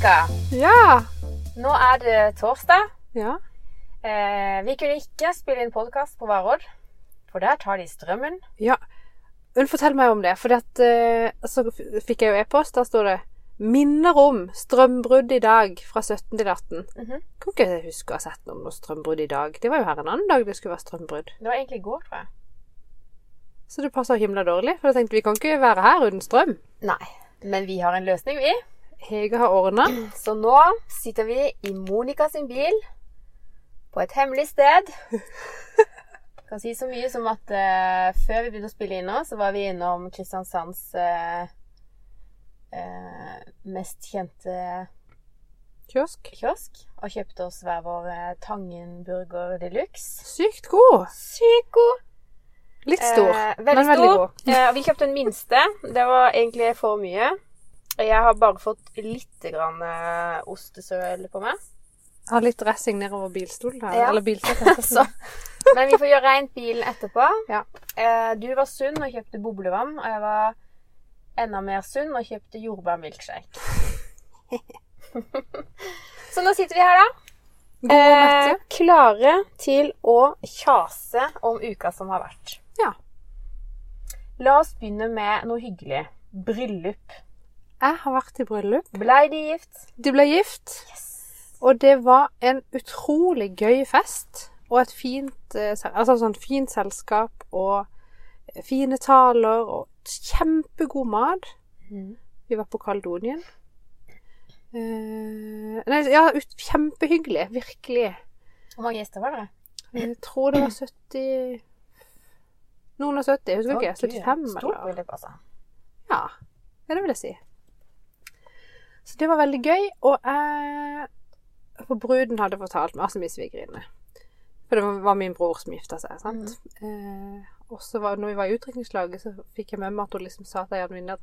Monica, Ja. nå er det torsdag. Ja. Eh, vi kunne ikke spille inn podkast på Varodd, for der tar de strømmen. ja. Men fortell meg om det. For eh, så fikk jeg jo e-post. Der står det 'Minner om strømbrudd i dag fra 17 til 18'. Mhm. Kan ikke huske å ha sett noe om noe strømbrudd i dag. Det var jo her en annen dag det skulle være strømbrudd. Det var egentlig i går, tror jeg. Så det passer himla dårlig. For jeg tenkte vi kan ikke være her uten strøm. Nei, men vi har en løsning, vi. Hege har ordna. Så nå sitter vi i Monica sin bil på et hemmelig sted. Jeg kan si så mye som at uh, før vi begynte å spille inn nå, så var vi innom Kristiansands uh, uh, mest kjente Kiosk. kiosk og kjøpte oss hver vår eh, Tangen-burger de luxe. Sykt god. Sykt god. Litt stor, Eh, men veldig veldig stor. god. Eh, vi kjøpte den minste. Det var egentlig for mye. Jeg har bare fått litt grann, eh, ostesøl på meg. Jeg har litt dressing nedover bilstolen her. Ja. Eller bilsetet. Men vi får gjøre rent bilen etterpå. Ja. Eh, du var sunn og kjøpte boblevann, og jeg var enda mer sunn og kjøpte jordbærmilkshake. Så nå sitter vi her, da. God Eh, klare til å kjase om uka som har vært. Ja. La oss begynne med noe hyggelig. Bryllup. Jeg har vært i bryllup. Blei de gift? De ble gift. Yes. Og det var en utrolig gøy fest. Og et fint, eh, altså sånn fint selskap og fine taler og kjempegod mat. Vi var på Kaledonien. Uh, nei, ja, ut, kjempehyggelig. Virkelig. Hvor mange gjester var det? Jeg tror det var 70 Noen og 70, husker husker ikke. 75 Stort eller bryllup, altså. Ja, ja, det vil jeg si. Så det var veldig gøy, og jeg For bruden hadde fortalt meg, altså min svigerinne For det var min bror som gifta seg, sant. Eh, og så var, når vi var i utdrikningslaget, så fikk jeg med meg at hun liksom sa til Jan Vinne at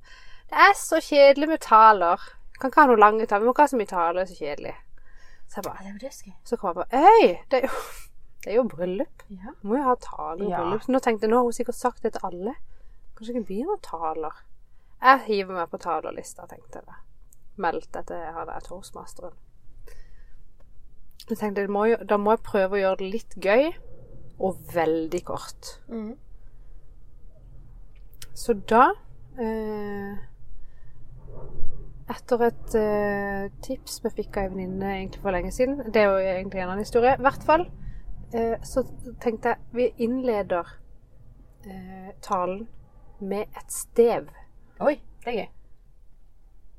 det er så kjedelig med taler. Kan ikke ha noen lange taler. Vi må ikke ha så mye taler, det er så kjedelig. Så jeg bare det. Så kom jeg på Øy! Det er jo, det er jo bryllup. Ja. Må jo ha taler i Ja. bryllup. Så nå tenkte jeg, nå har hun sikkert sagt det til alle. Kanskje ikke begynne noen taler. Jeg hiver meg på talerlista, tenkte jeg. Meldte etter jeg hadde toastmasteren. Jeg tenkte, må jo, da må jeg prøve å gjøre det litt gøy, og veldig kort. Mm. Så da eh, Etter et eh, tips vi fikk av ei venninne egentlig for lenge siden Det er jo egentlig en annen historie. I hvert fall eh, så tenkte jeg vi innleder eh, talen med et stev. Oi, det er gøy.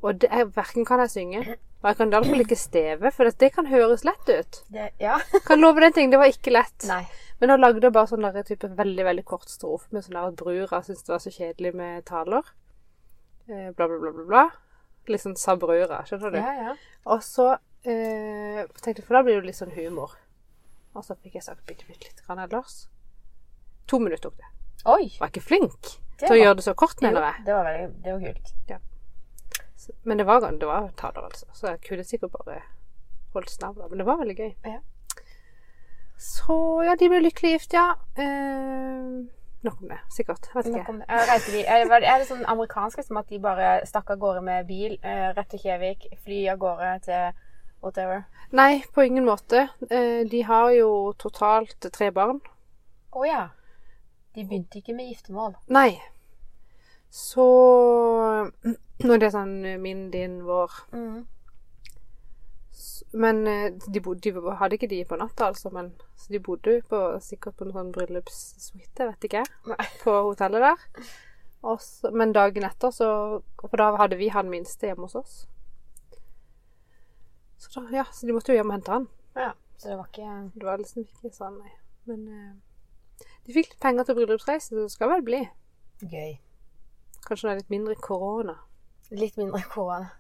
Og det er, verken kan jeg synge, og jeg kan iallfall ikke steve, for det kan høres lett ut. Det, ja. Kan love deg en ting, det var ikke lett. Nei. Men da lagde jeg bare sånn type veldig, veldig kort strofe med sånn at brura syntes det var så kjedelig med taler. Eh, bla, bla, bla, bla, bla. Litt sånn sa brura, skjønner du? Ja, ja. Og så eh, tenkte jeg, for da blir det jo litt sånn humor. Og så fikk jeg sagt bitte, bitte litt grann ellers. To minutter tok det. Oi. Var ikke flink Det til å gjøre det så kort, mener jeg. Det var veldig det var kult. Så- Men det var, det var taler, altså. Så jeg kunne sikkert bare holdt snavla. Men det var veldig gøy. Ja. Så ja, de ble lykkelig gift, ja. Eh, nok om det. Sikkert. Vet ikke. om det. Er, er, det- sånn amerikansk liksom, at de bare stakk av gårde med bil eh, rett til Kjevik, fly av gårde til whatever? Nei, på ingen måte. Eh, de har jo totalt tre barn. Å ja. De begynte ikke med giftermål. Nei. Så Nå er det sånn eh, min, din, vår Mm. Men eh, de, bodde, de hadde ikke de på natta, altså. Men, så de bodde på, sikkert på en sånn bryllupssuite, vet ikke Nei. på hotellet der. Også, men dagen etter så For da hadde vi han minste hjemme hos oss. Så da, ja, så de måtte jo hjem og hente han. Ja. Så det var ikke Det var liksom ikke sånn, nei. Men eh, de fikk litt penger til bryllupsreise, så det skal vel bli. gøy. Kanskje det er litt mindre korona. Litt mindre korona.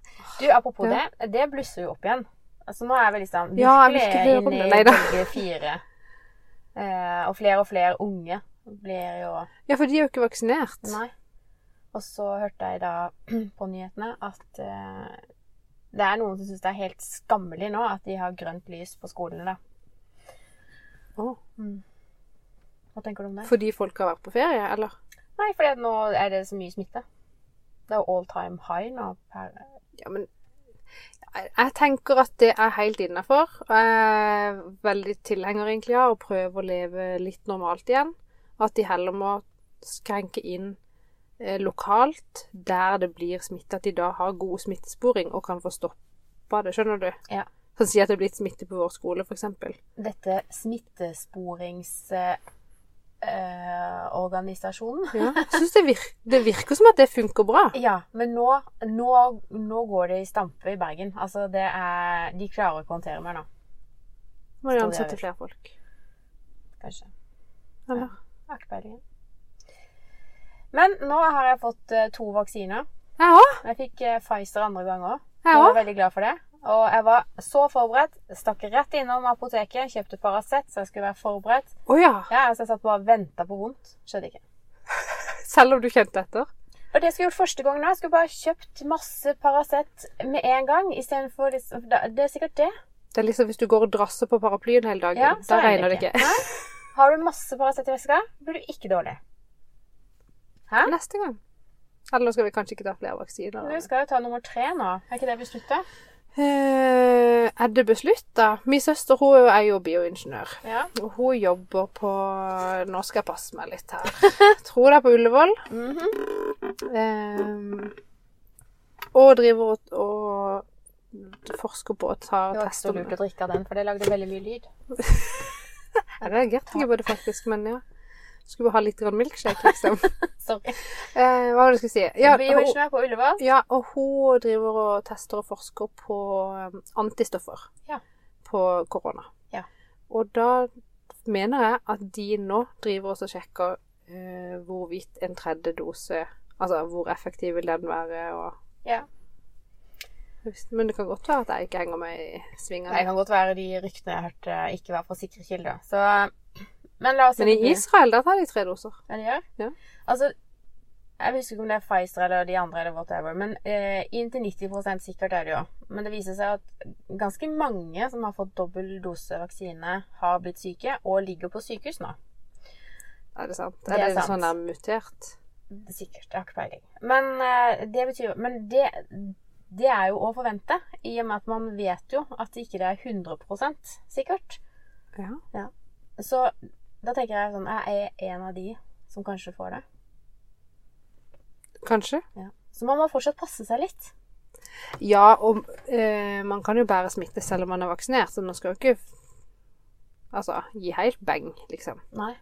Du, apropos Ja. det. Det blusser jo opp igjen. Altså Nå er vi liksom Ja, høre om inne i bølge fire. Eh, og flere og flere unge blir jo Ja, for de er jo ikke vaksinert. Nei. Og så hørte jeg da på nyhetene at eh, det er noen som syns det er helt skammelig nå at de har grønt lys på skolene. da. Å, Hva tenker du om det? fordi folk har vært på ferie, eller? Nei, fordi nå er det så mye smitte. Det er all time high nå. Per, Ja, men Jeg tenker at det er helt innafor. Jeg er veldig tilhenger egentlig av å prøve å leve litt normalt igjen. At de heller må skrenke inn eh, lokalt der det blir smitte. At de da har god smittesporing og kan få stoppa det. Skjønner du? Ja. Sånn si at det er blitt smitte på vår skole, f.eks. Dette smittesporingsorganisasjonen eh, organisasjonen. Ja. Jeg det, vir det virker som at det funker bra. Ja, men nå, nå, nå går det i stampe i Bergen. Altså, det er De klarer å håndtere meg nå, Må de ansette er- flere folk. kanskje. Eller? Ja, har ikke peiling. Men nå har jeg fått eh, to vaksiner. Jeg òg. Jeg fikk eh, Pfizer andre gang òg. Jeg var òg. veldig glad for det. Og jeg var så forberedt. Stakk rett innom apoteket, kjøpte Paracet, så jeg skulle være forberedt. Oh, ja. Ja, altså jeg satt bare og venta på vondt. Skjedde ikke. Selv om du kjente etter? Og det skulle jeg gjort første gang nå. Jeg skulle bare kjøpt masse Paracet med en gang. Istedenfor liksom Det det er sikkert det. Det er liksom hvis du går og drasser på paraplyen hele dagen. Ja, da regner det ikke. Nei. Har du masse Paracet i veska, blir du ikke dårlig. Hæ? Neste gang. Eller nå skal vi kanskje ikke ta flere vaksiner? Men Vi skal jo ta nummer tre nå. Er ikke det beslutta? Eh, er det beslutta? Min søster hun er jo bioingeniør. Ja. Og hun jobber på Nå skal jeg passe meg litt her. Tror det er på Ullevål. Mhm. Eh, og driver og, og forsker på å ta Det var ikke så lurt å drikke av den, for det lagde veldig mye lyd. Jeg det er greit ikke på det faktisk, men ja. Skulle bare ha litt milkshake, liksom. Sorry. Eh, hva var det jeg skulle si? Ja, Bioingeniør på Ullevål. ja, og hun driver og tester og forsker på um, antistoffer Ja. på korona. Ja. Og da mener jeg at de nå driver også og sjekker eh, hvorvidt en tredje dose Altså hvor effektiv vil den være, og Ja. Men det kan godt være at jeg ikke henger meg i svingene. Det kan godt være de ryktene jeg hørte, ikke var fra sikre kilder. Så Men Men i Israel, der tar de tre doser. Ja, de gjør? Ja. Altså, jeg husker ikke om det er Pfizer eller de andre eller whatever, men eh, inntil 90 sikkert er det jo. Men det viser seg at ganske mange som har fått dobbel dose vaksine, har blitt syke og ligger på sykehus nå. Er det sant? Det er er det sant. sånn der mutert? Sikkert. Jeg har ikke peiling. Men eh, det betyr Men det, det er jo å forvente, i og med at man vet jo at det ikke er 100% sikkert. Ja. Så da tenker jeg sånn Jeg er en av de som kanskje får det. Kanskje? Ja. Så man må fortsatt passe seg litt. Ja, og eh, man kan jo bære smitte selv om man er vaksinert, så man skal jo ikke Altså, gi helt beng, liksom. Nei.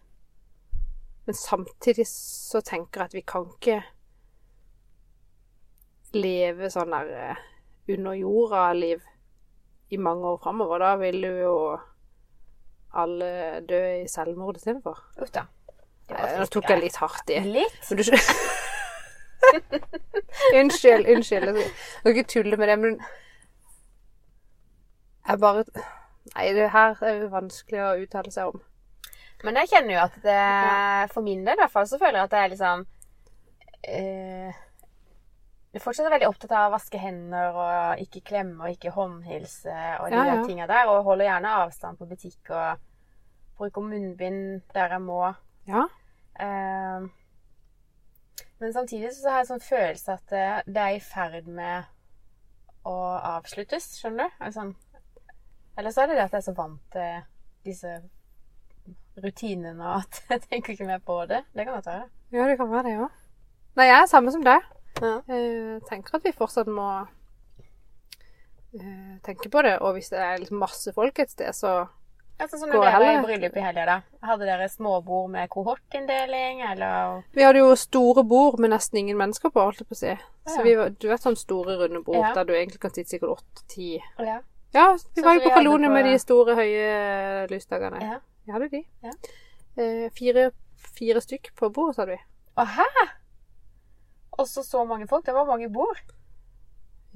Men samtidig så tenker jeg at vi kan ikke leve sånn der eh, under jorda-liv i mange år framover. Da vil du jo alle dø i selvmord istedenfor. Uff da. Det var Eh, Nå tok jeg litt hardt i. Litt? Du Unnskyld, unnskyld. Jeg skal ikke tulle med det, men Jeg bare Nei, det her er jo vanskelig å uttale seg om. Men jeg kjenner jo at det For min del i hvert fall så føler jeg at det er liksom eh, Jeg er fortsatt veldig opptatt av å vaske hender og ikke klemme og ikke håndhilse og de Ja, ja. tinga der. Og holder gjerne avstand på butikk og bruker munnbind der jeg må. Ja. Uh, men samtidig så har jeg sånn følelse at det, det er i ferd med å avsluttes, skjønner du? Altså, eller så er det det at jeg er så vant til disse rutinene og at jeg tenker ikke mer på det. Det kan godt være. Ja, det kan være det òg. Nei, jeg er samme som deg. Ja. Jeg tenker at vi fortsatt må eh, tenke på det. Og hvis det er liksom masse folk et sted, så Altså, sånn når dere er i bryllup i helga, da. Hadde dere småbord med kohortinndeling, eller Vi hadde jo store bord med nesten ingen mennesker på, holdt jeg på å si. Så vi var, du vet sånn store, runde bord Ja. der du egentlig kan sitte sikkert åtte-ti. Ja. Ja, vi Sånn var jo på vi på- med de store, høye lysdagene. ja. Vi hadde de. Ja. Eh, fire, fire stykk på bordet, sa vi. Å, hæ? Også så mange folk? Det var mange bord.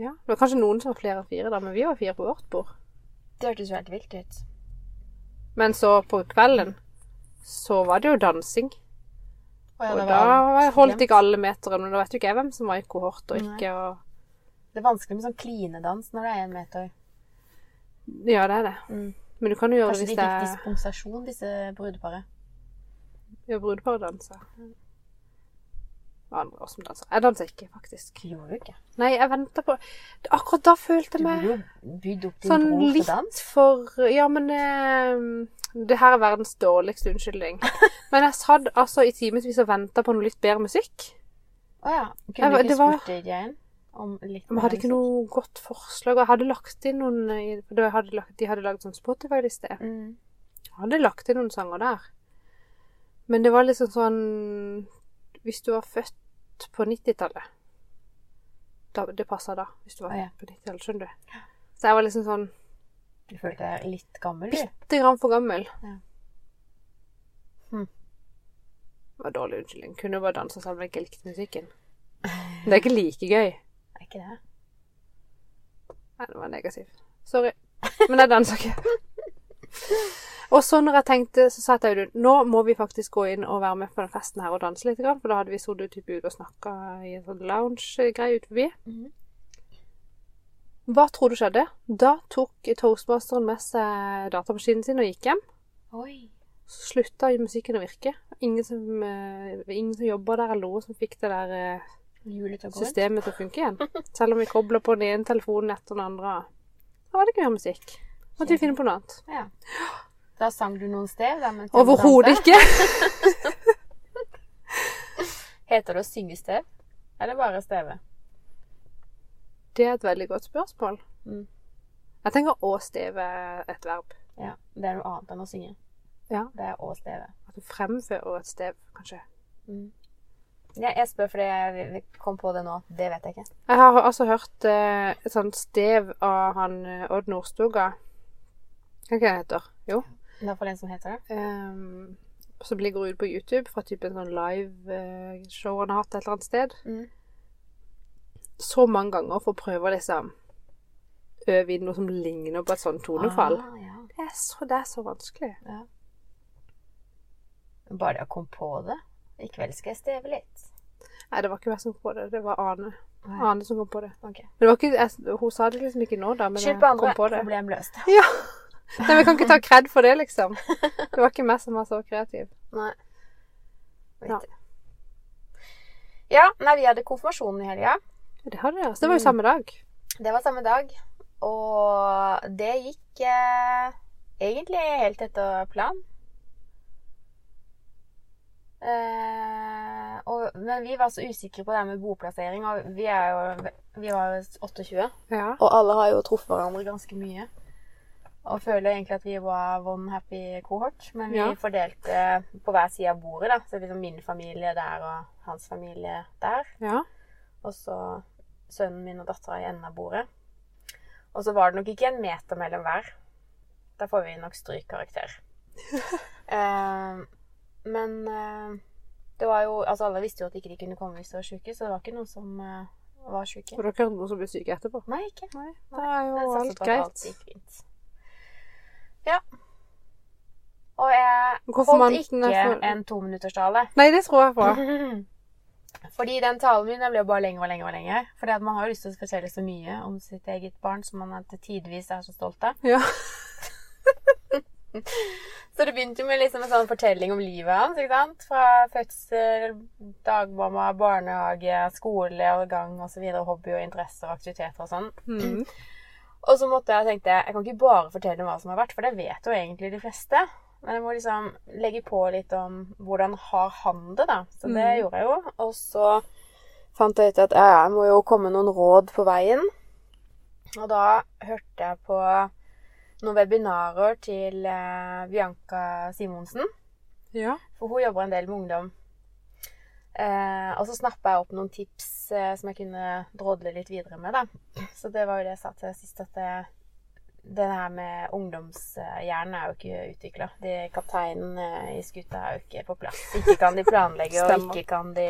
Ja. Det var kanskje noen som var flere enn fire, da, men vi var fire på vårt bord. Det hørtes jo helt vilt ut. Men så på kvelden så var det jo dansing. Og, ja, Og da holdt ikke alle meteren, men da vet jo ikke jeg hvem som var i kohort og ikke. Og... Det er vanskelig med sånn klinedans når det er en meter. Ja, det er det. Mm. Men du kan jo gjøre Kanskje det de hvis det fikk er dispensasjon, disse brudeparet. ja, brudepardanser. andre som danser. Jeg danser ikke, faktisk. Gjorde du ikke? Nei, jeg venta på Akkurat da følte jeg meg bydd opp din sånn bror litt dans. for Ja, men eh, Det her er verdens dårligste unnskyldning. Men jeg satt altså i timevis og venta på noe litt bedre musikk. Å ja. Kunne du ikke var- spurt DJ-en om litt jeg hadde ikke noe godt forslag. Jeg hadde lagt inn noen lagt, De hadde lagd sånn Spotify-liste. mm. Jeg hadde lagt inn noen sanger der. Men det var liksom sånn Hvis du var født på 90-tallet Det passa da. Hvis du var ja. født på 90-tallet, skjønner du. Så jeg var liksom sånn Du følte deg litt gammel, bitte grann for gammel. Ja. Hm. Det var dårlig unnskyldning. Kunne jo bare danse selv om jeg ikke likte musikken. Det er ikke like gøy. Er ikke det? Nei, det var negativt. Sorry. Men jeg danser ikke. Og så når jeg tenkte, så sa jeg til Audun nå må vi faktisk gå inn og være med på den festen her og danse litt. For da hadde vi sittet type ute og snakka i en sånn lounge-greie ute forbi. Mhm. Hva tror du skjedde? Da tok toastmasteren med seg datamaskinen sin og gikk hjem. Oi. Så slutta musikken å virke. Ingen som, uh, ingen som jobba der eller noe som fikk det der rundt. systemet til å funke igjen. Selv om vi kobla på den ene telefonen etter den andre. Da var det ikke mer musikk. Måtte vi finne på noe annet. Ja. Da sang du noen sted? Overhodet ikke. Heter det å synge stev? Eller bare steve? Det er et veldig godt spørsmål. Mm. Jeg tenker å steve et verb. Ja. Det er noe annet enn å synge. Ja. Det er å steve. At du fremfører et stev, kanskje. Mm. Ja, jeg spør fordi jeg kom på det nå. Det vet jeg ikke. Jeg har altså hørt eh, et sånt stev av han eh, Odd Nordstoga. Hva heter han? Jo. Det hvert iallfall en som heter det. Um, som ligger ute på YouTube fra typen sånn live-show han har hatt et eller annet sted. Mm. Så mange ganger for å prøve å liksom øve inn noe som ligner på et sånt tonefall. Ah, ja. Det, er så, det er så vanskelig. Bare det å komme på det. I kveld skal jeg steve litt. Nei, det var ikke jeg som kom på det. Det var Ane. Nei. Ane som kom på det. Okay. Men det var ikke, jeg, hun sa det liksom ikke nå, da, men jeg kom på det. Problem løst. Ja. Nei, vi kan ikke ta kred for det, liksom. Det var ikke meg som var så kreativ. Nei. Ja. Ja, nei, vi hadde konfirmasjonen i helga. Det hadde jeg. altså. det var jo Mm. samme dag. Det var samme dag. Og det gikk eh, egentlig helt etter planen. Eh, og, men vi var så usikre på det med boplassering. Og vi er jo vi var jo 28. Ja. Og alle har jo truffet hverandre ganske mye. Og føler egentlig at vi var one happy cohort. Men vi Ja. fordelte på hver side av bordet. da. Så liksom min familie der og hans familie der. Ja. Og så sønnen min og dattera i enden av bordet. Og så var det nok ikke en meter mellom hver. Da får vi nok strykkarakter. eh, men eh, det var jo Altså, alle visste jo at ikke de kunne komme hvis de var syke, så det var ikke noen som eh, var syke. Og dere hørte noen som ble syke etterpå? Nei, ikke. Nei. Da er jo alt greit. gikk fint. Ja. Og jeg holdt ikke for- en tominutterstale. Nei, det tror jeg på. Fordi den talen min ble ble bare lenger og lenger og lenger. Fordi at man har jo lyst til å fortelle så mye om sitt eget barn som man til tidvis er så stolt av. Ja. Så det begynte jo med liksom en sånn fortelling om livet hans. ikke sant? Fra fødsel, dagmamma, barnehage, skole og gang osv. Hobby og interesser og aktiviteter og sånn. Mm. Og så måtte jeg tenkte jeg kan ikke bare fortelle hva som har vært, for det vet jo egentlig de fleste. Men jeg må liksom legge på litt om hvordan har han det, da. Så det Mm. gjorde jeg jo. Og så fant jeg ut at jeg må jo komme noen råd på veien. Og da hørte jeg på noen webinarer til eh, Bianca Simonsen. Ja. For hun jobber en del med ungdom. Eh, og så snappa jeg opp noen tips eh, som jeg kunne drodle litt videre med. da. Så det var jo det jeg sa til sist, at det, det her med ungdomshjernen er jo ikke utvikla. Kapteinen eh, i skuta er jo ikke på plass. Ikke kan de planlegge, og ikke kan de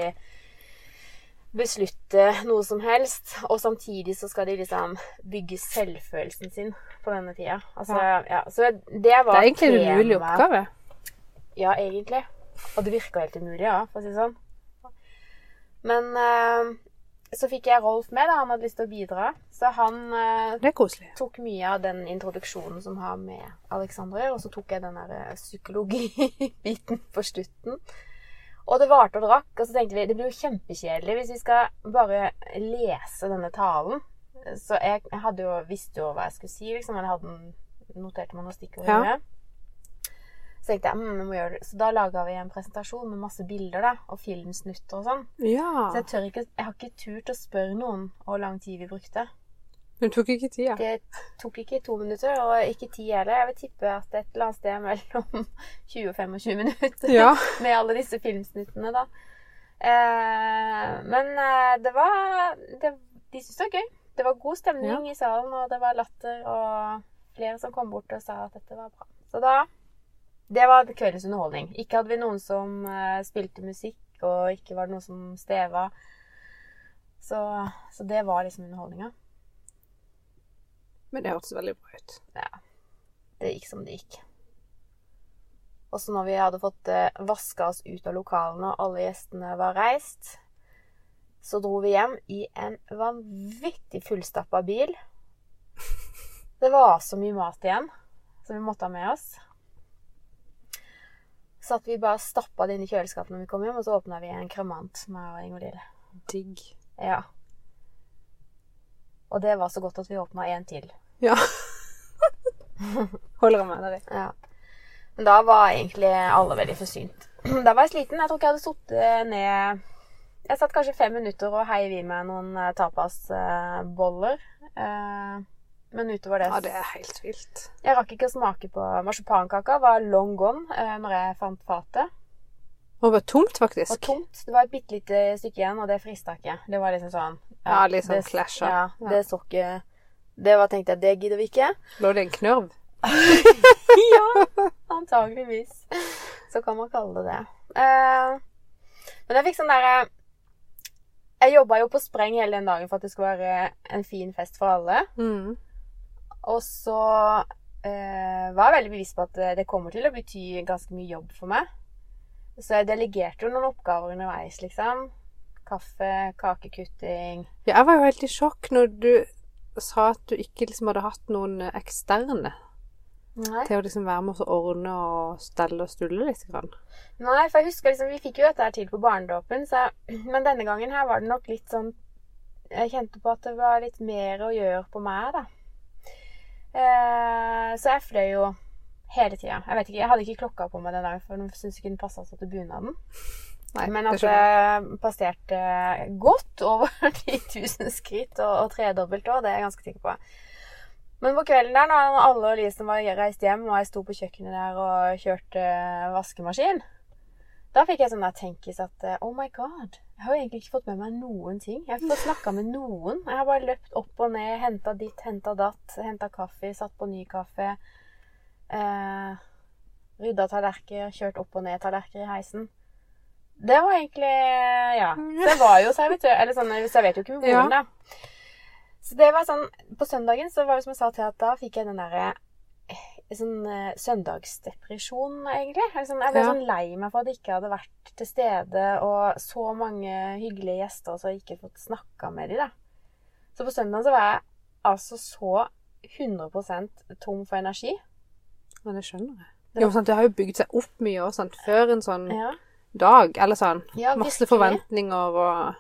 beslutte noe som helst. Og samtidig så skal de liksom bygge selvfølelsen sin på denne tida. Altså, ja. Så det Det er egentlig en umulig oppgave. ja, egentlig. Og det virka helt umulig, ja, for å si det sånn. Men eh, så fikk jeg Rolf med, da. Han hadde lyst til å bidra. Så han eh, tok mye av den introduksjonen som har med Alexander og så tok jeg den der eh, psykologibiten på slutten. Og det varte og drakk, og så tenkte vi det blir jo kjempekjedelig hvis vi skal bare lese denne talen. Så jeg, jeg jo, visste jo hva jeg skulle si, liksom. Jeg hadde notert meg noen stikkord. Ja. Så tenkte jeg, mm, vi må gjøre det. Så da laga vi en presentasjon med masse bilder da, og filmsnutter og sånn. Ja. Så jeg tør ikke, jeg har ikke turt å spørre noen hvor lang tid vi brukte. Men det tok ikke tida. Det tok ikke to minutter, og ikke ti heller. Jeg vil tippe at et eller annet sted mellom 20 og 25 minutter Ja. med alle disse filmsnuttene, da. Eh, men eh, det var det, De syntes det var gøy. Det var god stemning i salen, og det var latter, og flere som kom bort og sa at dette var bra. Så da Det var kveldens underholdning. Ikke hadde vi noen som eh, spilte musikk, og ikke var det noen som steva. Så, så det var liksom underholdninga. Men det hørtes veldig bra ut. Ja. det gikk som det gikk. Og så når vi hadde fått eh, vaska oss ut av lokalene, og alle gjestene var reist, så dro vi hjem i en vanvittig fullstappa bil. Det var så mye mat igjen som vi måtte ha med oss. Så at vi bare stappa det inn i kjøleskapet når vi kom hjem, og så åpna vi en kremant med Ingvild. Digg. Ja. Og det var så godt at vi åpna en til. Ja. Holder jeg med deg? Ja. Men da var egentlig alle veldig forsynt. Da var jeg sliten. Jeg tror ikke jeg hadde sittet ned Jeg satt kanskje fem minutter og heiv i meg noen eh, tapasboller. Eh, men utover det Ja, det er helt vilt. Jeg rakk ikke å smake på marsipankaka. Var long gone eh, når jeg fant fatet. Det var tomt, Og faktisk. tomt. Det var et bitte lite stykke igjen, og det frista ikke. Det var liksom sånn Ja, litt sånn clasha. Ja, Ja. det så ikke Det var tenkte jeg, det gidder vi ikke. Lå det en knørv? ja, antageligvis. Så kan man kalle det det. Eh, men jeg fikk sånn derre Jeg jobba jo på spreng hele den dagen for at det skulle være en fin fest for alle. Mm. Og så eh, var jeg veldig bevisst på at det kommer til å bety ganske mye jobb for meg. Så jeg delegerte jo noen oppgaver underveis, liksom. Kaffe, kakekutting. Ja, jeg var jo helt i sjokk når du sa at du ikke liksom hadde hatt noen eksterne Nei. til å liksom være med oss og ordne og stelle og stulle litt. Grann. Nei, for jeg husker liksom, vi fikk jo dette her til på barnedåpen, så Men denne gangen her var det nok litt sånn Jeg kjente på at det var litt mer å gjøre på meg, da. Eh, så jeg fløy jo hele tida. Jeg vet ikke, jeg hadde ikke klokka på meg den dagen, for jeg syntes ikke den passa så til bunaden. Nei, Men at jeg. passerte godt over 10 000 skritt og, og tredobbelt òg, det er jeg ganske sikker på. Men på kvelden der, når alle og Lisen var reist hjem, og jeg sto på kjøkkenet der og kjørte vaskemaskin, da fikk jeg sånn der tenkes at eh, oh my god, jeg har jo egentlig ikke fått med meg noen ting. Jeg har ikke fått snakka med noen. Jeg har bare løpt opp og ned, henta ditt, henta datt, henta kaffe, satt på ny kaffe. Eh, rydda tallerkener, kjørt opp og ned tallerkener i heisen. Det var egentlig Ja. Det var jo servitør Eller sånn, jeg serverte jo ikke med moren, da. Så det var sånn På søndagen så var det som jeg sa til at da fikk jeg den derre Sånn eh, søndagsdepresjon, egentlig. Eller sånn, jeg ble Ja. sånn lei meg for at jeg ikke hadde vært til stede, og så mange hyggelige gjester, og så ikke fått snakka med dem, da. Så på søndag så var jeg altså så 100% tom for energi. Men det skjønner jeg. Det Jo, sant, det har jo bygd seg opp mye også, sant, før en sånn Ja. dag. Eller sånn. Ja, Masse forventninger og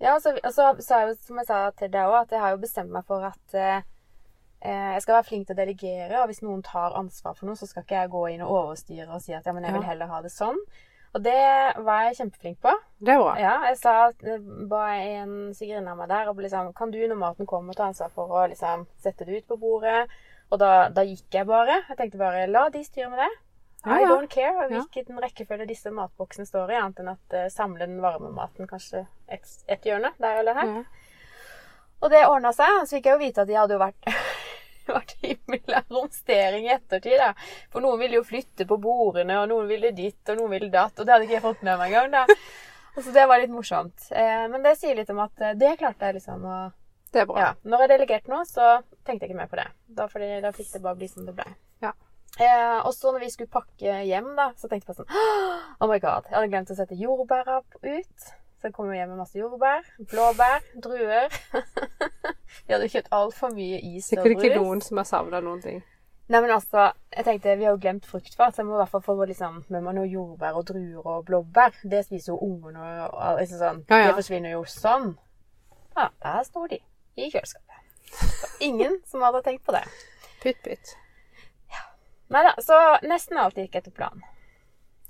Ja, og så, og så så jeg jo, som jeg sa til deg òg, at jeg har jo bestemt meg for at eh, jeg skal være flink til å delegere. Og hvis noen tar ansvar for noe, så skal ikke jeg gå inn og overstyre og si at ja, men jeg vil heller ha det sånn. Og det var jeg kjempeflink på. Det bra. Ja, jeg sa eh, ba en av meg der og liksom Kan du når maten kommer, ta ansvar for å liksom sette det ut på bordet? Og da, da gikk jeg bare. Jeg tenkte bare la de styre med det. Ja, I don't care Ja. hvilken rekkefølge disse matboksene står i, annet enn at uh, samle den varme maten kanskje et, et hjørne der eller her. Ja. Og det ordna seg. Så fikk jeg jo vite at de hadde jo vært vært himla romstering i ettertid. da. For noen ville jo flytte på bordene, og noen ville ditt, og noen ville datt. Og det hadde ikke jeg fått med meg engang. da. Og så det var litt morsomt. Eh, men det sier litt om at eh, det klarte jeg liksom å Det er bra. Ja. Når jeg delegerte noe, så tenkte jeg ikke mer på det. Da, fordi, da fikk det bare bli som det ble. Ja. Eh, og så når vi skulle pakke hjem, da, så tenkte jeg på sånn Oh my god, jeg hadde glemt å sette jordbæra ut. Så jeg kom jo hjem med masse jordbær, blåbær, druer. vi hadde kjøpt altfor mye is og brus. Sikkert ikke noen som har savna noen ting. Nei, men altså, jeg tenkte, Vi har jo glemt fruktfat, så jeg må i hvert fall få liksom, med meg noe jordbær og druer og blåbær. Det spiser jo ungene. og og liksom sånn. Ja, ja. Det forsvinner jo sånn. Ja, der står de i kjøleskapet. Så ingen som hadde tenkt på det. Pytt, pytt. Nei da, så nesten alt gikk etter planen.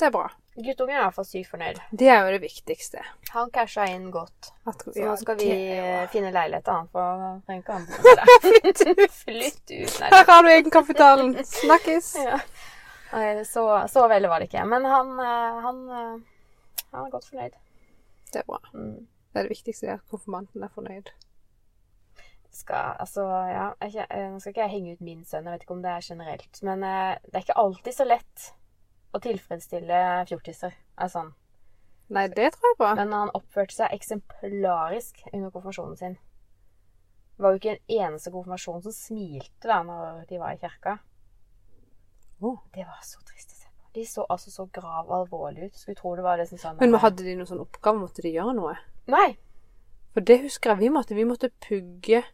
Det er bra. Guttungen er i hvert fall sykt fornøyd. Det er jo det viktigste. Han casha inn godt. At, Så nå skal vi det- finne leilighet til han, for trenger ikke han. Flytt ut. Her har du egenkapitalen. Snakkes. Ja. Så, så veldig var det ikke. Men han, eh, han, eh, han er godt fornøyd. Det er bra. Mm. Det er det viktigste, det at konfirmanten er fornøyd. Skal, altså, ja, jeg, eh, Nå skal ikke jeg henge ut min sønn, jeg vet ikke om det er generelt. Men det er ikke alltid så lett å tilfredsstille fjortiser. Er sånn. Nei, det tror jeg på. Men han oppførte seg eksemplarisk under konfirmasjonen sin. Det var jo ikke en eneste konfirmasjon som smilte da når de var i kirka. Oh. Det var så trist å se på. De så altså så grav alvorlig ut. Skulle tro det var liksom sånn Men hadde de noen sånn oppgave? Måtte de gjøre noe? Nei. For det husker jeg vi måtte. Vi måtte pugge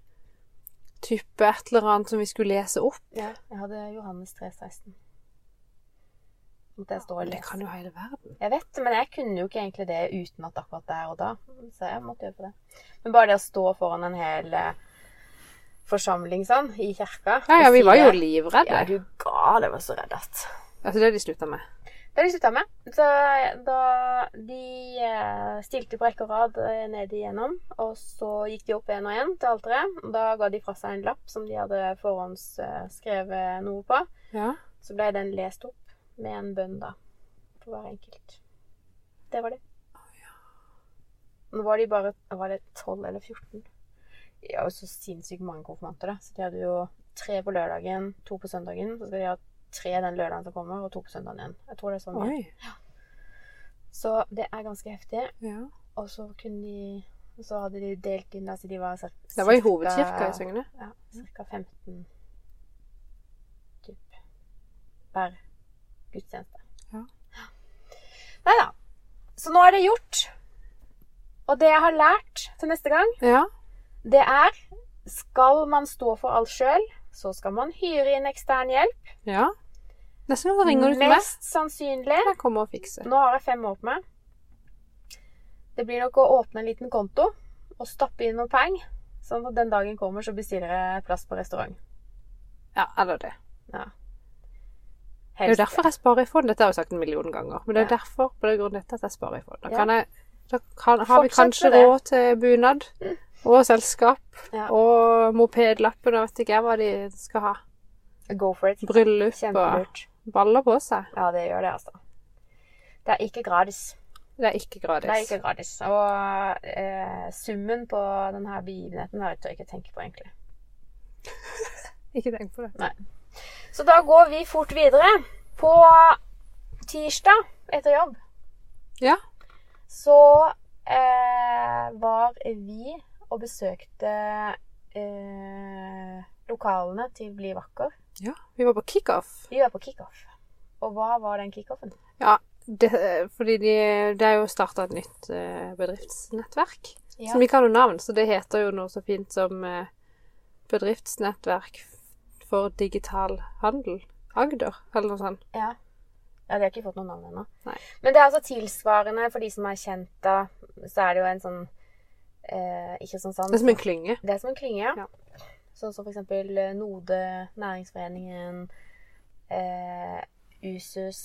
type et eller annet som vi skulle lese opp. Ja, jeg hadde Johannes 3,16. Og Det kan jo hele verden. Jeg vet det, men jeg kunne jo ikke egentlig det utenat akkurat der og da. Så jeg måtte gjøre på det. Men bare det å stå foran en hel eh, forsamling sånn, i kirka Ja, ja, vi var jo livredde. Ja, du gal, jeg var så redd at Altså, det de slutta med. Det har de slutta med. Så da de eh, stilte på rekke og rad nede ned igjennom, og så gikk de opp en og en til alteret. Da ga de fra seg en lapp som de hadde forhåndsskrevet noe på. Ja. Så ble den lest opp med en bønn, da. For hver enkelt. Det var det. Nå var de bare Var det 12 eller 14? De har jo så sinnssykt mange konfirmanter, da. Så de hadde jo tre på lørdagen, to på søndagen. Så skal de ha tre den lørdagen som kommer, og to på søndagen igjen. Jeg tror det er sånn. mye. Ja. Så det er ganske heftig. Ja. Og så kunne de så hadde de delt inn altså de var cirka, Det var i hovedkirka i Søgne. Ja, ca. 15 typ, per gudstjeneste. Ja. Nei da. Så nå er det gjort. Og det jeg har lært til neste gang, Ja. det er Skal man stå for alt sjøl, så skal man hyre inn ekstern hjelp. ja. Nesten ringer du til meg. Mest sannsynlig Jeg kommer og fikser. Nå har jeg fem år på meg. Det blir nok å åpne en liten konto og stappe inn noen penger. Sånn at den dagen kommer, så bestiller jeg plass på restaurant. Ja, eller det. Ja. Det er jo derfor jeg sparer i fond. Dette har jeg sagt en million ganger. Men det er Ja. derfor på den grunn dette at jeg sparer i fond. Da, kan jeg, da kan, har vi kanskje råd til bunad og selskap Ja. og mopedlappen og vet ikke jeg hva de skal ha. Go for it. Bryllup og baller på seg. Ja, det gjør det, altså. Det er ikke gratis. Det er ikke gratis. Det er ikke gratis. Og eh, summen på denne begivenheten har jeg ikke tenkt på, egentlig. Ikke tenk på det. Så da går vi fort videre. På tirsdag etter jobb Ja. så eh, var vi og besøkte eh, lokalene til Bli vakker. ja. Vi var på kickoff. Vi var på kickoff. Og hva var den kickoffen? Ja, det, fordi de, det er jo starta et nytt eh, bedriftsnettverk. Ja. Som ikke har noe navn, så det heter jo noe så fint som eh, Bedriftsnettverk for digital handel. Agder, eller noe sånt. Ja. ja, de har ikke fått noe navn ennå. Men det er altså tilsvarende for de som er kjent da. Så er det jo en sånn eh, Ikke sånn sånn Det er som en klynge. Det er som en klynge, ja. Ja. Sånn som for eksempel eh, Node, Næringsforeningen, eh, Usus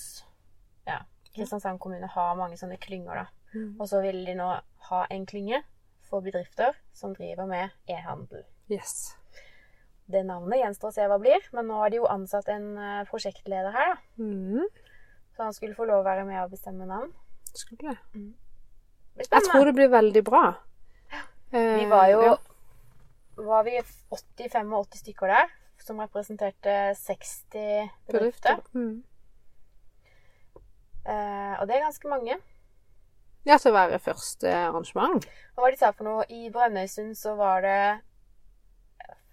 Ja. Kristiansand kommune har mange sånne klynger, da. Mm. Og så vil de nå ha en klynge for bedrifter som driver med e-handel. Yes. Det navnet gjenstår å se hva blir, men nå har de jo ansatt en eh, prosjektleder her, da. Mm. Så han skulle få lov å være med og bestemme navn. Skulle det. Mm. Jeg tror det blir veldig bra. Vi Eh, var jo ja. var vi 80-85 stykker der, som representerte 60 bedrifter. Mm. Eh, og det er ganske mange. Ja, til å være første arrangement. Og hva de sa for noe, i Brønnøysund så var det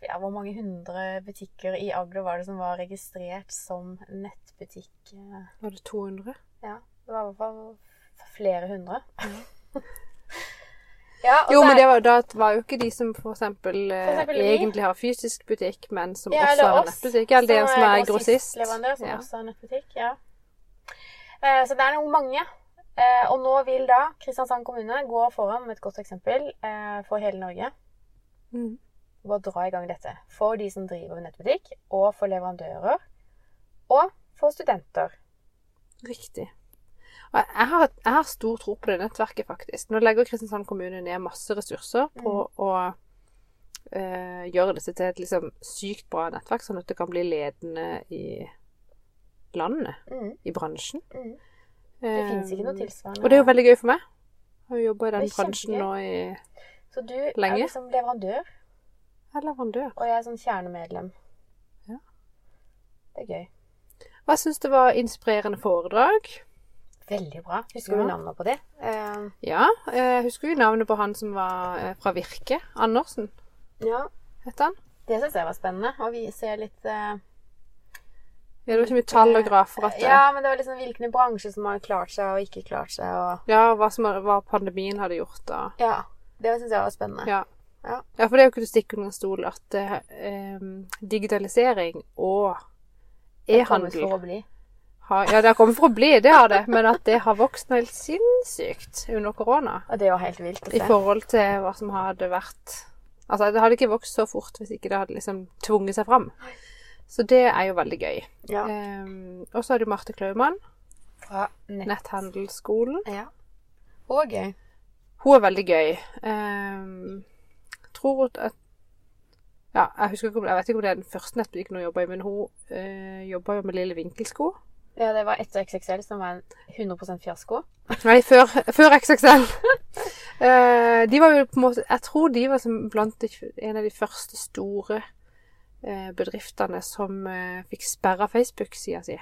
ja, Hvor mange hundre butikker i Agder var det som var registrert som nettbutikk? Var det 200? Ja, det var i hvert fall flere hundre. Ja, og Jo, men er- det var, da var jo ikke de som for eksempel, eh, For eksempel egentlig har fysisk butikk, men som Ja, også har nettbutikk. Eller det som er grossist. grossistleverandør, som Ja. også har nettbutikk. Ja. Eh, så det er nok mange. Eh, og nå vil da Kristiansand kommune gå foran med et godt eksempel eh, for hele Norge. Mm. Og dra i gang dette. For de som driver nettbutikk, og for leverandører. Og for studenter. Riktig. Og jeg har, jeg har stor tro på det nettverket, faktisk. Nå legger Kristiansand kommune ned masse ressurser på Mm. å eh, gjøre dette til et liksom sykt bra nettverk, sånn at det kan bli ledende i landet, Mm, i bransjen. mm. Det fins ikke noe Eh, tilsvarende. Og det er jo veldig gøy for meg. Jeg har jo jobba i den bransjen nå i Så du lenge. er liksom leverandør, Jeg er leverandør. og jeg er sånn kjernemedlem. Ja. Det er gøy. Hva syns du var inspirerende foredrag. Veldig bra. Husker Ja. du navnet på det? Uh, Ja, jeg husker jo navnet på han som var eh, fra Virke. Andersen, ja. het han. Det syns jeg var spennende. Og vi ser litt uh, Ja, det var ikke mye tall og grafer at Ja, men det var liksom hvilken bransje som har klart seg og ikke klart seg. Og... Ja, hva, som, hva pandemien hadde gjort da. Ja. Det syns jeg var spennende. Ja. Ja. ja, for det er jo ikke til å stikke under en stol at eh, digitalisering og er e-handel har Ja, det har kommet for å bli, det har det, men at det har vokst helt sinnssykt under korona. Og det var helt vilt å se. I forhold til hva som hadde vært Altså, det hadde ikke vokst så fort hvis ikke det hadde liksom tvunget seg fram. Så det er jo veldig gøy. Ja. Um, og så har du Marte Klaumann, Fra nett. Netthandelsskolen. Ja. Og gøy. Hun er veldig gøy. Um, tror at Ja, jeg husker ikke om, jeg vet ikke om det er den første nettbutikken hun jobba i, men hun øh, jobba jo med Lille Vinkelsko. Ja, det var etter XXL, som var en 100 fiasko. Nei, før, før XXL. uh, de var jo på en måte Jeg tror de var som blant de, en av de første store uh, bedriftene som uh, fikk sperra Facebook-sida si.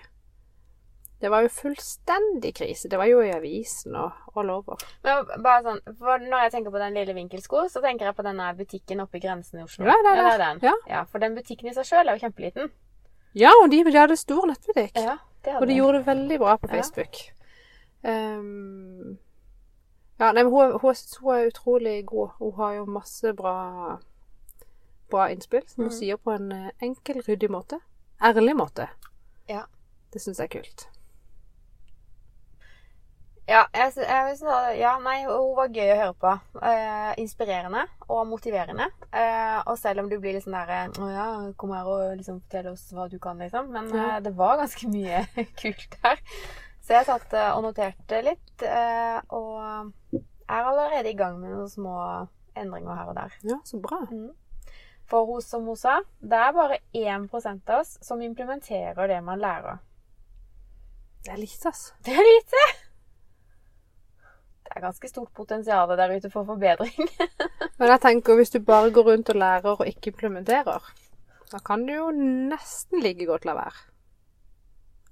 Det var jo fullstendig krise. Det var jo i avisen og all over. Men bare sånn, for Når jeg tenker på den lille vinkelsko, så tenker jeg på denne butikken oppe i grensen i Oslo. Ja, det er Ja, det. den. Ja. For den butikken i seg sjøl er jo kjempeliten. Ja, og de, de hadde stor nettbutikk. Ja, det Og de gjorde det veldig bra på Ja. Facebook. Ehm, ja, nei, men hun, hun, er- hun er utrolig god. Hun har jo masse bra, bra innspill, som hun mm. sier på en eh, enkel, ryddig måte. Ærlig måte. Ja. Det syns jeg er kult. Ja, jeg, jeg ja, nei, hun var gøy å høre på. Eh, inspirerende og motiverende. Eh, og selv om du blir litt sånn der Å ja, kom her og liksom fortell oss hva du kan, liksom. Men Ja. eh, det var ganske mye kult der. Så jeg satt eh, og noterte litt. Eh, og er allerede i gang med noen små endringer her og der. Ja, så bra. For hun, som hun sa, det er bare 1% av oss som implementerer det man lærer. Det er lite, altså. Det er lite! Det er ganske stort potensial der ute for forbedring. Men jeg tenker, hvis du bare går rundt og lærer og ikke implementerer, da kan du jo nesten like godt la være.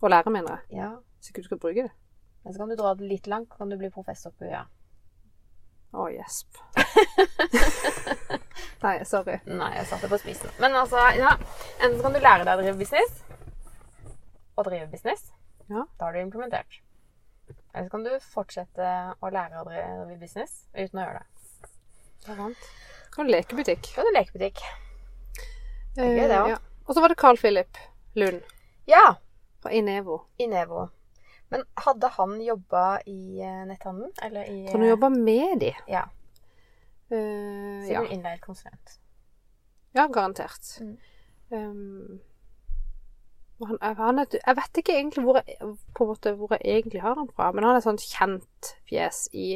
Å lære, mener jeg. Ja, Hvis ikke du skal bruke det. Men så kan du dra det litt langt, kan du bli professor på UiA. Å, gjesp. Nei, sorry. Nei, jeg satte på spissen. Men altså, ja. Enten så kan du lære deg å drive business, og drive business. Ja. Da har du implementert. Eller så kan du fortsette å lære å drive business uten å gjøre det. Det er sant. Kan lekebutikk. Ja, det lekebutikk. er gøy, det. Eh, ja. Og så var det Carl Philip Lund Ja! fra Inevo. Inevo. Men hadde han jobba i eh, netthandelen? Eller i Tror han jobba med de? Ja. Siden ja. Sikkert innleid konsulent. ja, garantert. Mm. Um, og han, er- han er, jeg vet ikke egentlig hvor jeg, måte hvor jeg egentlig har han fra, men han er sånn kjent fjes i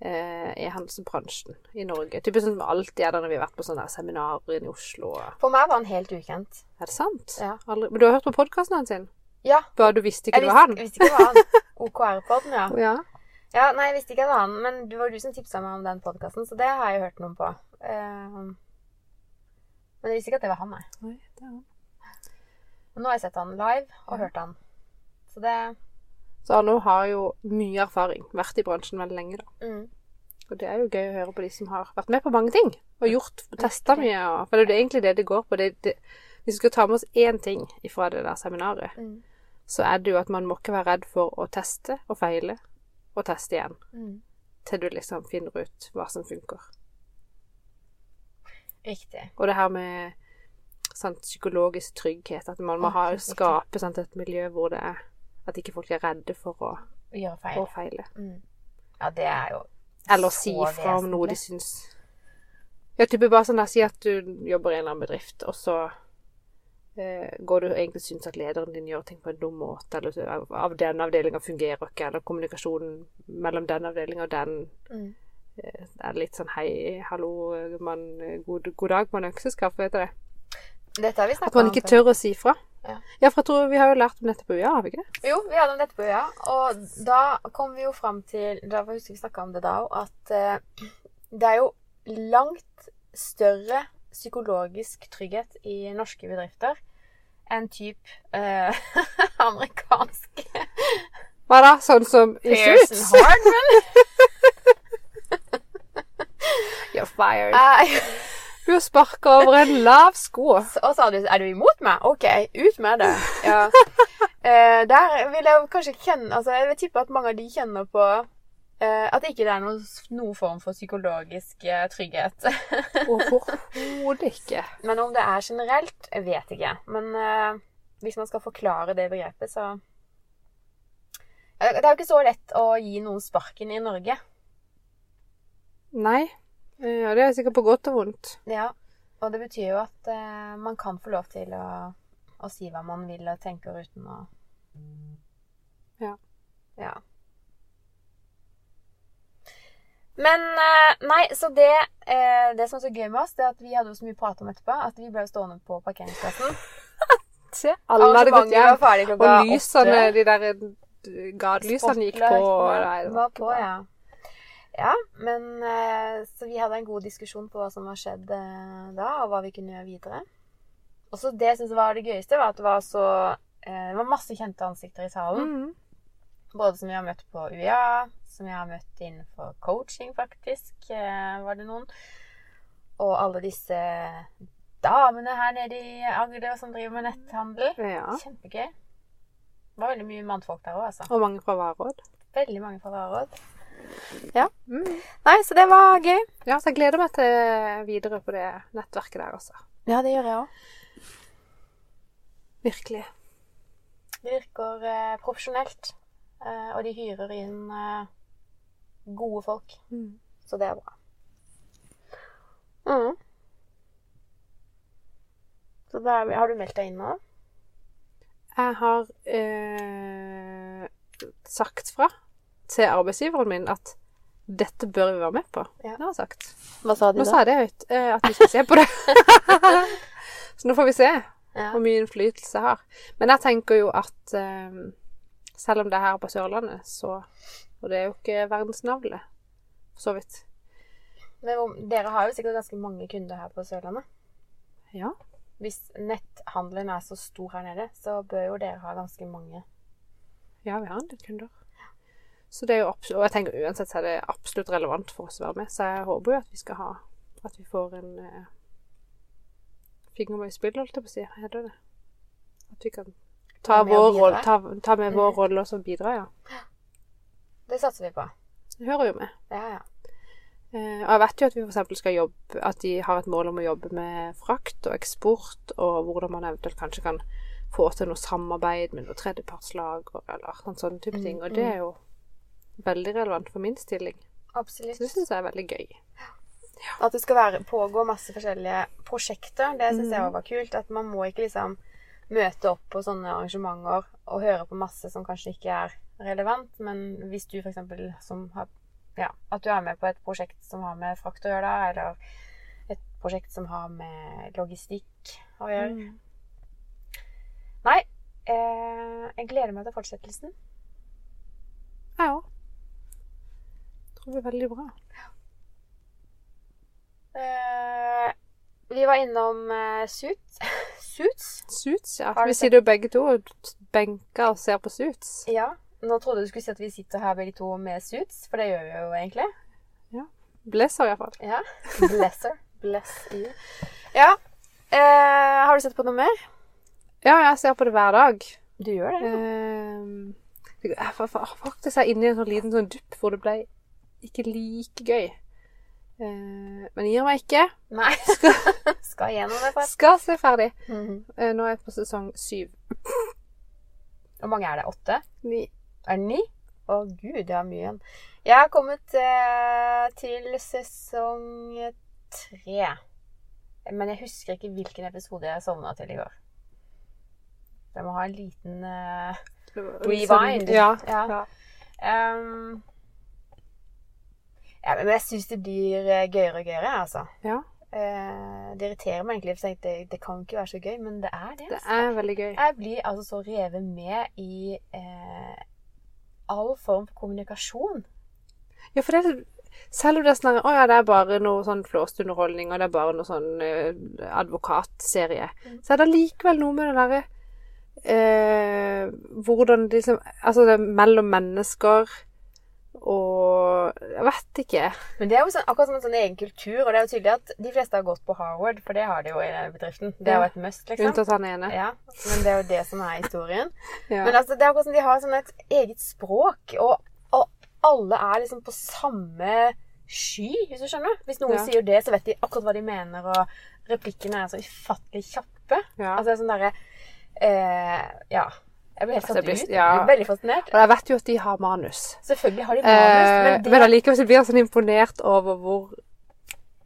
eh, e-handelsbransjen i Norge. Typisk sånn som alltid er det når vi har vært på sånne seminarer i Oslo. For meg var han helt ukjent. Er det sant? Ja. Aldri, men du har hørt på podkasten hans? Ja. Bare du visste ikke Jeg det var visste, han? visste ikke det var han. OKR-podden, ja. Ja. Ja, Nei, jeg visste ikke det var han, men det var du som tipsa meg om den podkasten, så det har jeg hørt noen på. Uh, men jeg visste ikke at det var han, nei. nei det er han. Men nå har jeg sett han live og hørt han. Så det Så Arno har jo mye erfaring, vært i bransjen veldig lenge, da. mm. Og det er jo gøy å høre på de som har vært med på mange ting. Og gjort, testa mye. Og, for det er jo egentlig det det går på. Det, det, hvis vi skal ta med oss én ting fra det der seminaret, Mm. så er det jo at man må ikke være redd for å teste og feile og teste igjen. Mm. til du liksom finner ut hva som funker. Riktig. Og det her med sant, psykologisk trygghet, at man må ha, skape sant, et miljø hvor det er At ikke folk er redde for å, Gjøre feil. feile. Mm. Ja, det er jo Eller så si fra om noe de syns Ja, type bare sånn der, si at du jobber i en eller annen bedrift, og så eh, går du egentlig syns at lederen din gjør ting på en dum måte, eller så av, av den avdelinga fungerer ikke, eller kommunikasjonen mellom den avdelinga og den Mm. eh, det er litt sånn hei, hallo, man, god, god dag, mann økseskaft, vet du det? Dette har vi At man ikke tør å si fra. Ja. Ja, for jeg tror vi har jo lært om dette på UiA, har vi ikke det? Jo, vi hadde om dette på UiA, og da kom vi jo fram til Da husker vi snakka om det da òg, at uh, det er jo langt større psykologisk trygghet i norske bedrifter enn typ eh, amerikanske Hva da? Sånn som i Pearson Suits? Hardman. You're fired. Eh, Har sparka over en lav sko. Og sa du er du imot meg? OK, ut med det. Ja. Eh, der vil jeg kanskje kjenne Altså, jeg vil tippe at mange av de kjenner på eh, at ikke det er noen, noen form for psykologisk eh, trygghet. Overhodet ikke. Men om det er generelt, jeg vet ikke. Men eh, hvis man skal forklare det begrepet, så Eh, Det er jo ikke så lett å gi noen sparken i Norge. Nei. Ja, det er sikkert på godt og vondt. Ja. Og det betyr jo at eh, man kan få lov til å, å si hva man vil og tenker uten å Ja. Ja. Men eh, Nei, så det, eh, det som er så gøy med oss, det er at vi hadde jo så mye prat om etterpå at vi ble stående på parkeringsplassen. Se, alle hadde gått hjem. Og lysene, de der eh, gatelysene gikk på. Var på, ja. Ja, men eh, Så vi hadde en god diskusjon på hva som var skjedd eh, da, og hva vi kunne gjøre videre. Og så det jeg synes var det gøyeste, var at det var så eh, Det var masse kjente ansikter i salen. Mhm. Både som vi har møtt på UiA, som jeg har møtt innenfor coaching, faktisk, var det noen. Og alle disse damene her nede i Agder som driver med netthandel. Ja. Kjempegøy. Det var veldig mye mannfolk der òg, altså. Og mange fra Varåd. Veldig mange fra Varåd. Mm. Nei, så det var gøy. Ja, så jeg gleder meg til videre på det nettverket der altså. Ja, det gjør jeg òg. Virkelig. Det virker eh, profesjonelt. Eh, og de hyrer inn eh, gode folk. Mm. Så det er bra. Mm. Så da har du meldt deg inn nå? Jeg har eh, sagt fra til arbeidsgiveren min at dette bør vi være med på. Ja. Det har jeg sagt. Hva sa Nå sa jeg det høyt, eh, at vi skal se på det. Så nå får vi se Ja. hvor mye innflytelse jeg har. Men jeg tenker jo at eh, selv om det er her på Sørlandet, så Og det er jo ikke verdensnavle, for så vidt. Men dere har jo sikkert ganske mange kunder her på Sørlandet. Ja. Hvis netthandelen er så stor her nede, så bør jo dere ha ganske mange. Ja, vi har en del kunder. Så det er jo Og jeg tenker uansett så er det absolutt relevant for oss å være med. Så jeg håper jo at vi skal ha At vi får en eh, finger med i spillet, holdt jeg på å si. Heter det At vi kan ta, med rolle, ta, ta med vår Mhm. rolle og så bidra, ja. Det satser vi på. Det hører jo med. Ja, ja. Eh, og jeg vet jo at vi f.eks. skal jobbe At de har et mål om å jobbe med frakt og eksport, og hvordan man eventuelt kanskje kan få til noe samarbeid med noe tredjepartslag eller sånn, sånne type Mm, ting. Og det er jo veldig relevant for min stilling. Absolutt. Så det syns jeg er veldig gøy. At det skal være, pågå masse forskjellige prosjekter, det syns jeg òg var kult. At man må ikke liksom møte opp på sånne arrangementer og høre på masse som kanskje ikke er relevant. Men hvis du f.eks. som har Ja, at du er med på et prosjekt som har med frakt å gjøre, da, eller et prosjekt som har med logistikk å gjøre. Mm. Nei, eh, jeg gleder meg til fortsettelsen. Jeg òg. Det blir veldig bra. Uh, vi var innom uh, Suits. Suits? Suits, ja. Vi sitter jo begge to og benker og ser på Suits. Ja. Nå trodde du skulle si at vi sitter her begge to med suits, for det gjør vi jo egentlig. Blazer iallfall. Ja. Bless her. Bless you. Ja. Uh, har du sett på noe mer? Ja, jeg ser på det hver dag. Du gjør det. Ehm, jeg var var faktisk er inne i en sånn liten sånn dupp hvor det ble ikke like gøy. Uh, men gir meg ikke. Nei. Skal gjennom det, forresten. Skal se ferdig. Mm -hmm. uh, nå er jeg på sesong syv. Hvor mange er det? Åtte? Ni. Er det ni? Å gud, det er mye igjen. Jeg har kommet uh, til sesong tre. Men jeg husker ikke hvilken episode jeg sovna til i går. Jeg må ha en liten Rewind. Ja. Ja. ja. ehm, ja, men jeg syns det blir eh, gøyere og gøyere, altså. ja. Eh, det irriterer meg egentlig, for jeg tenkte det, det kan ikke være så gøy, men det er det. Det altså. er veldig gøy. Jeg blir altså så revet med i eh, all form for kommunikasjon. Ja, for det selv om det er sånn Å ja, det er bare noe sånn flåst underholdning, og det er bare noe sånn eh, advokatserie, Mm. så er det likevel noe med det derre eh, Hvordan liksom Altså, det er mellom mennesker og Jeg vet ikke. Men det er jo sånn, akkurat som en sånn egen kultur, og det er jo tydelig at de fleste har gått på Harvard, for det har de jo i bedriften. Det er jo et must, liksom. Unntatt han ene. Ja, men det er jo det som er historien. Ja. Men altså, det er akkurat som de har sånn et eget språk, og, og alle er liksom på samme sky, hvis du skjønner. Hvis noen Ja. sier det, så vet de akkurat hva de mener, og replikkene er så ufattelig kjappe. ja. Altså det er sånn derre eh, Ja. Jeg ble helt Altså, satt jeg ut. ja. Jeg veldig fascinert. Og jeg vet jo at de har manus. Selvfølgelig har de manus, Eh, men det, men allikevel blir jeg sånn imponert over hvor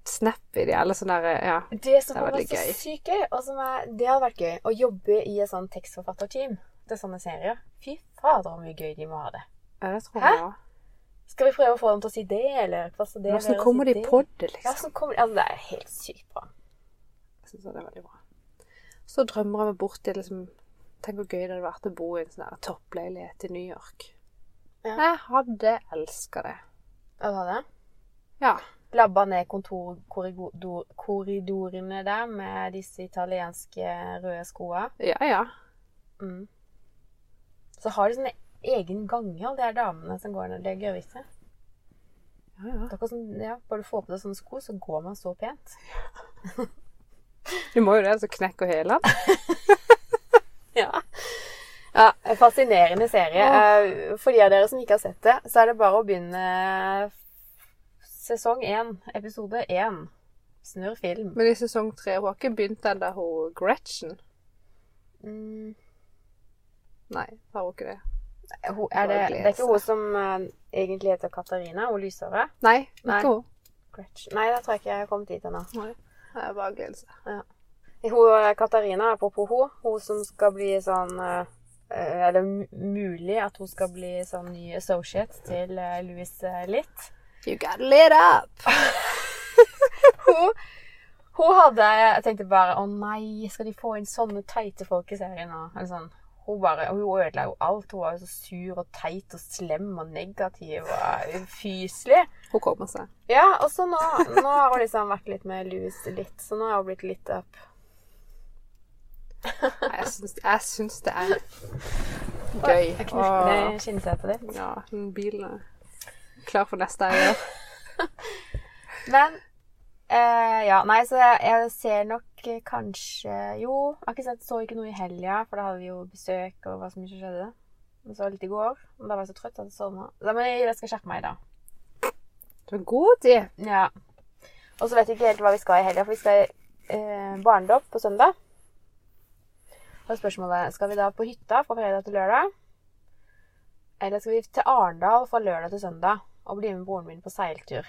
snappy de er. Eller sånn der, Ja. det som det er så syk gøy, og som er, det hadde vært gøy, å jobbe i et sånn tekstforfatterteam til sånne serier. Fy fader, hvor mye gøy de må ha det. Ja, det tror jeg òg. Skal vi prøve å få dem til å si det, eller det? Hvordan ved kommer si de på det, Ja, liksom? så kommer, altså, det er helt sykt bra. Jeg synes det er veldig bra. Så drømmer jeg meg bort til liksom Tenk hvor gøy det hadde vært å bo i en sånn toppleilighet i New York. Ja. Jeg hadde elska det. Ja, du hadde? Ja. Labba ned kontorkorridorene der med disse italienske røde skoene. Ja, ja. Mm. Så har de sånne egen gange, alle de her damene som går ned. Det er vite ja, ja. Er som, ja, bare du får på deg sånne sko, så går man så pent. Du må jo det, så knekker hele den. Ja. ja en fascinerende serie. Eh, For de av dere som ikke har sett det, så er det bare å begynne sesong én, episode én. Snurr film. Men i sesong tre hun har ikke begynt den der hun Gretchen. Mm. Nei, har hun ikke det? Hun, er det, det er ikke hun som uh, egentlig heter Katarina, hun lyshåra? Nei, ikke hun. Gretchen. Nei, da tror jeg ikke jeg har kommet dit ennå. Nei. Det er bare gledelse. seg. Hun eh, Katarina, apropos hun, hun som skal bli sånn Er det mulig at hun skal bli sånn ny associate til eh, Louis eh, Litt. You gotta lit up! Hun, hun hadde Jeg tenkte bare Å nei, skal de få inn sånne teite folk i serien nå? Eller sånn. Hun bare, hun ødela jo alt. Hun var jo så sur og teit og slem og negativ og ufyselig. Hun kommer seg. Ja, og så nå, nå har hun liksom vært litt med Louis litt, så nå har hun blitt litt up. Jeg syns, jeg syns det er gøy. Jeg knurker skinnsetet ditt. Ja, bilen er klar for neste eier. Men eh, Ja, nei, så jeg, jeg ser nok eh, kanskje Jo, jeg sett, så ikke noe i helga, for da hadde vi jo besøk, og hva som ikke skjedde. Men så litt i går. Og da var jeg så trøtt at jeg sovna. Men jeg, jeg skal skjerpe meg i dag. Du er god til. Ja. Og så vet vi ikke helt hva vi skal i helga, for vi skal i eh, barnedåp på søndag. Og spørsmålet skal vi da på hytta fra fredag til lørdag. Eller skal vi til Arendal fra lørdag til søndag og bli med broren min på seiltur?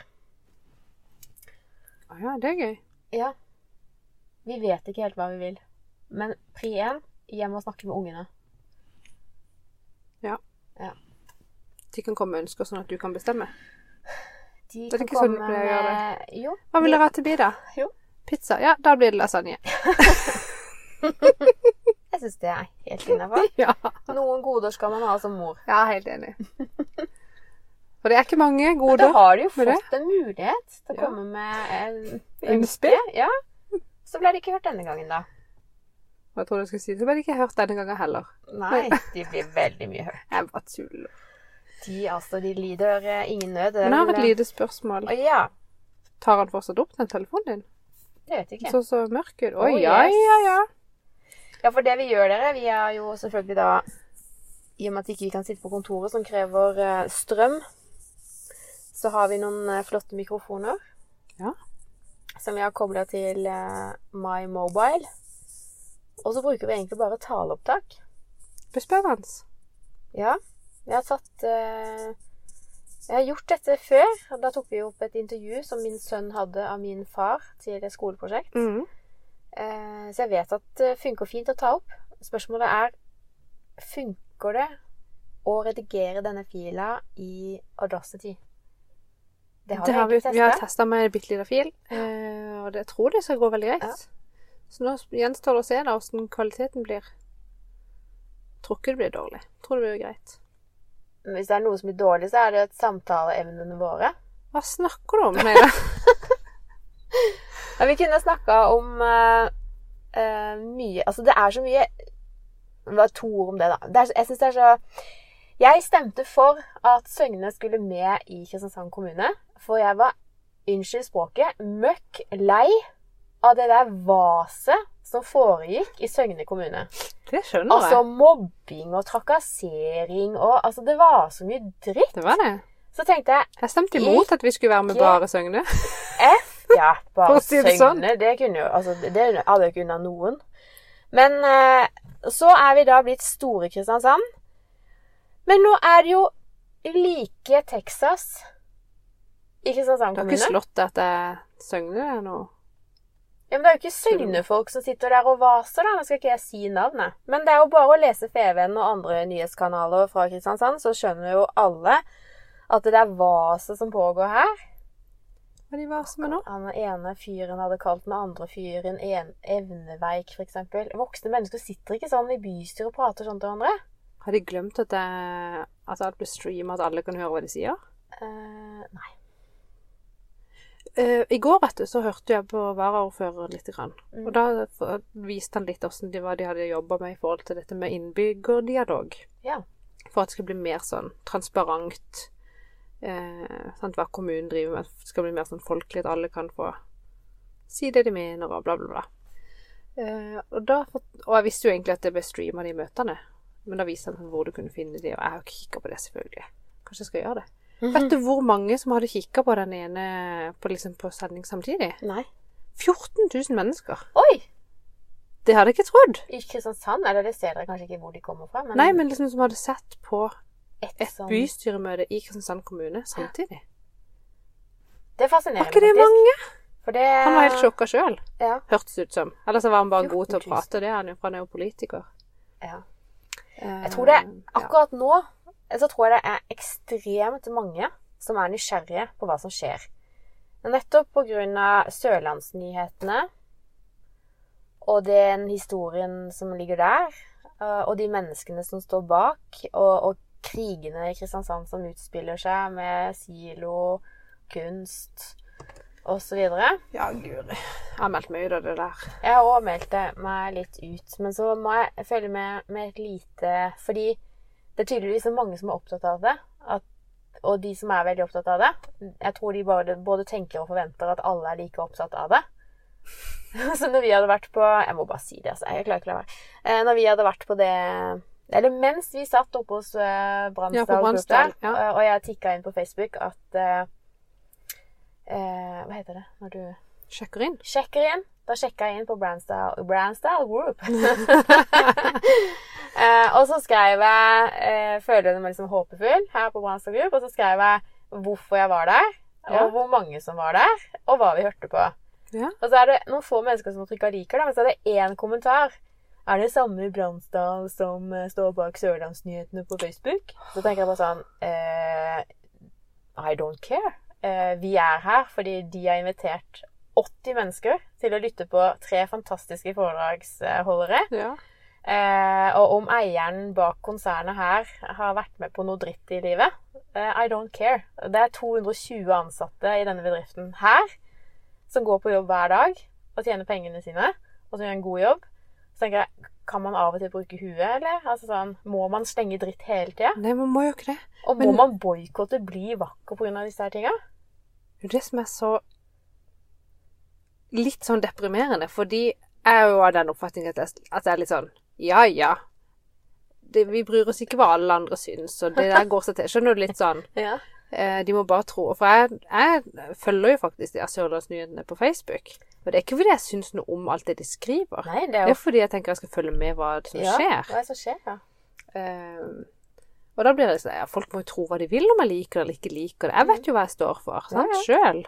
Å ja, det er gøy. Ja. Vi vet ikke helt hva vi vil. Men pri én hjem og snakke med ungene. Ja. De kan komme med ønsker sånn at du kan bestemme. De Det er ikke sånn du pleier å gjøre det? Jo. Hva vil dere ha til middag? Jo. Pizza? Ja, da blir det lasagne. Jeg syns det er helt innafor. Ja. Noen goder skal man ha som mor. Jeg er helt enig. For det er ikke mange Men da har de jo fått en mulighet til å Ja. komme med en Innspill. Ja. Så ble det ikke hørt denne gangen, da. Hva tror du skulle si Så ble de ikke hørt denne gangen heller. Nei, de blir veldig mye hørt. Jeg bare tuller. De, altså, de lider eh, ingen nød. Men jeg har et lite spørsmål. Å ja. Tar han fortsatt opp den telefonen din? Det vet jeg ikke. Så så mørk ut. Å Oh, ja, yes. ja, ja. Ja, for det vi gjør, dere, vi er jo selvfølgelig da I og med at vi ikke kan sitte på kontoret som krever eh, strøm, så har vi noen eh, flotte mikrofoner. Ja. Som vi har kobla til eh, My Mobile. Og så bruker vi egentlig bare taleopptak. Bespennende. Ja. Jeg har tatt Jeg har gjort dette før. Da tok vi opp et intervju som min sønn hadde av min far til et skoleprosjekt. Mm. Eh, så jeg vet at det funker fint å ta opp. Spørsmålet er Funker det å redigere denne fila i Audacity? Det har Det har vi, vi har testa. med en bitte liten fil, eh, og det, tror det skal gå veldig greit. Ja. Så nå gjenstår det å se da hvordan kvaliteten blir. Tror ikke det blir dårlig. Tror det blir greit. Men Hvis det er noe som blir dårlig, så er det et samtaleevnene våre. Hva snakker du om, Neida? Ja, vi kunne snakka om uh, mye Altså, det er så mye Hva to ord om det, da. Det er, jeg syns det er så Jeg stemte for at Søgne skulle med i Kristiansand kommune. For jeg var, unnskyld språket, møkk lei av det der vaset som foregikk i Søgne kommune. Det skjønner Altså mobbing og trakassering og Altså, det var så mye dritt. Det var det. Så tenkte jeg Jeg stemte imot at vi skulle være med bare Søgne. F, ja, bare si det sånn. Det kunne jo Altså, det hadde jo ikke unna noen. Men eh, så er vi da blitt store Kristiansand. Men nå er det jo like Texas i Kristiansand kommune. Du har ikke slått at det er Søgne nå? Ja, men det er jo ikke Søgne-folk som sitter der og vaser, da. Nå skal ikke jeg si navnet. Men det er jo bare å lese FVN og andre nyhetskanaler fra Kristiansand, så skjønner jo alle at det er vaset som pågår her. Hva de var som er nå? Han ene fyren hadde kalt den andre fyren en evneveik, f.eks. Voksne mennesker sitter ikke sånn i bystyret og prater sånn til hverandre. Har de glemt at, det, at alt blir streama, at alle kan høre hva de sier? Uh, nei. Uh, I går vet du, så hørte jeg på varaordfører litt. Grann. Mm. Og da viste han litt hvordan de, hva de hadde jobba med i forhold til dette med innbyggerdialog. Ja. For at det skal bli mer sånn transparent. Eh, sant, hva kommunen driver med. Det skal bli mer sånn folkelig, at alle kan få si det de mener, og bla, bla, bla. Eh, og, da, og jeg visste jo egentlig at det ble streama, de møtene. Men da viste han hvor du kunne finne de, og jeg har ikke kikka på det, selvfølgelig. Kanskje jeg skal gjøre det. Vet du hvor mange som hadde kikka på den ene på, liksom, på sending samtidig? Nei. 14 000 mennesker. Oi! Det hadde jeg ikke trodd. I Kristiansand? Eller det ser dere kanskje ikke hvor de kommer fra, men, Nei, men liksom som hadde sett på et, et sånn bystyremøte i Kristiansand kommune samtidig. Det er fascinerende. Var ikke det mange? Det Han var helt sjokka sjøl, Ja. hørtes ut som. Eller så var han bare god til å prate, det er han jo, for han er jo politiker. ja. Eh, Jeg tror det. Akkurat nå så tror jeg det er ekstremt mange som er nysgjerrige på hva som skjer. Nettopp av Sørlandsnyhetene og den historien som ligger der, eh, og de menneskene som står bak, og, og krigene i Kristiansand som utspiller seg med silo, kunst osv. Ja, guri. Jeg har meldt meg ut av det der. Jeg har òg meldt meg litt ut, men så må jeg følge med med et lite Fordi det er tydeligvis mange som er opptatt av det. At, og de som er veldig opptatt av det Jeg tror de bare, både tenker og forventer at alle er like opptatt av det. så når vi hadde vært på Jeg må bare si det, altså. Jeg klarer ikke å la være. Eh, Når vi hadde vært på det Eller mens vi satt oppe hos uh, Bransdal Ja, Bransdal, der, ja. eh, og jeg tikka inn på Facebook at uh, uh, Hva heter det når du Sjekker inn. Sjekker inn. Da sjekka jeg inn på Brandstyle, Brandstyle Group. eh, og så skrev jeg eh, Føler jeg meg liksom håpefull her på Brandstyle Group. Og så skrev jeg hvorfor jeg var der, og Ja. hvor mange som var der, og hva vi hørte på. Ja. Og så er det noen få mennesker som trykker 'liker', da, men så er det én kommentar. Er det samme Bransdal som eh, står bak Sørlandsnyhetene på Facebook? Så tenker jeg bare sånn eh, I don't care. Eh, vi er her fordi de har invitert 80 mennesker til å lytte på tre fantastiske foredragsholdere. ja. Eh, og om eieren bak konsernet her har vært med på noe dritt i livet eh, I don't care. Det er 220 ansatte i denne bedriften her som går på jobb hver dag og tjener pengene sine og som gjør en god jobb. Så tenker jeg, kan man av og til bruke huet, eller? Altså sånn, Må man slenge dritt hele tida? Nei, man må jo ikke det. Og må Men- man boikotte bli vakker pga. disse her tinga? Det det som er så litt sånn deprimerende, fordi jeg er jo av den oppfatning at jeg, at jeg er litt sånn Ja, ja. Det, vi bryr oss ikke hva alle andre syns, og det der går seg til. Skjønner du litt sånn? Ja. Eh, de må bare tro For jeg, jeg følger jo faktisk de Sørlandsnyhetene på Facebook. Og det er ikke fordi jeg syns noe om alt det de skriver. Nei, det Det er er fordi jeg tenker jeg skal følge med hva som ja, skjer. Hva er det som skjer, ja. Eh, og da blir det sånn ja, Folk må jo tro hva de vil om jeg liker det eller ikke liker det. Jeg vet jo hva jeg står for, sant, Ja, sjøl.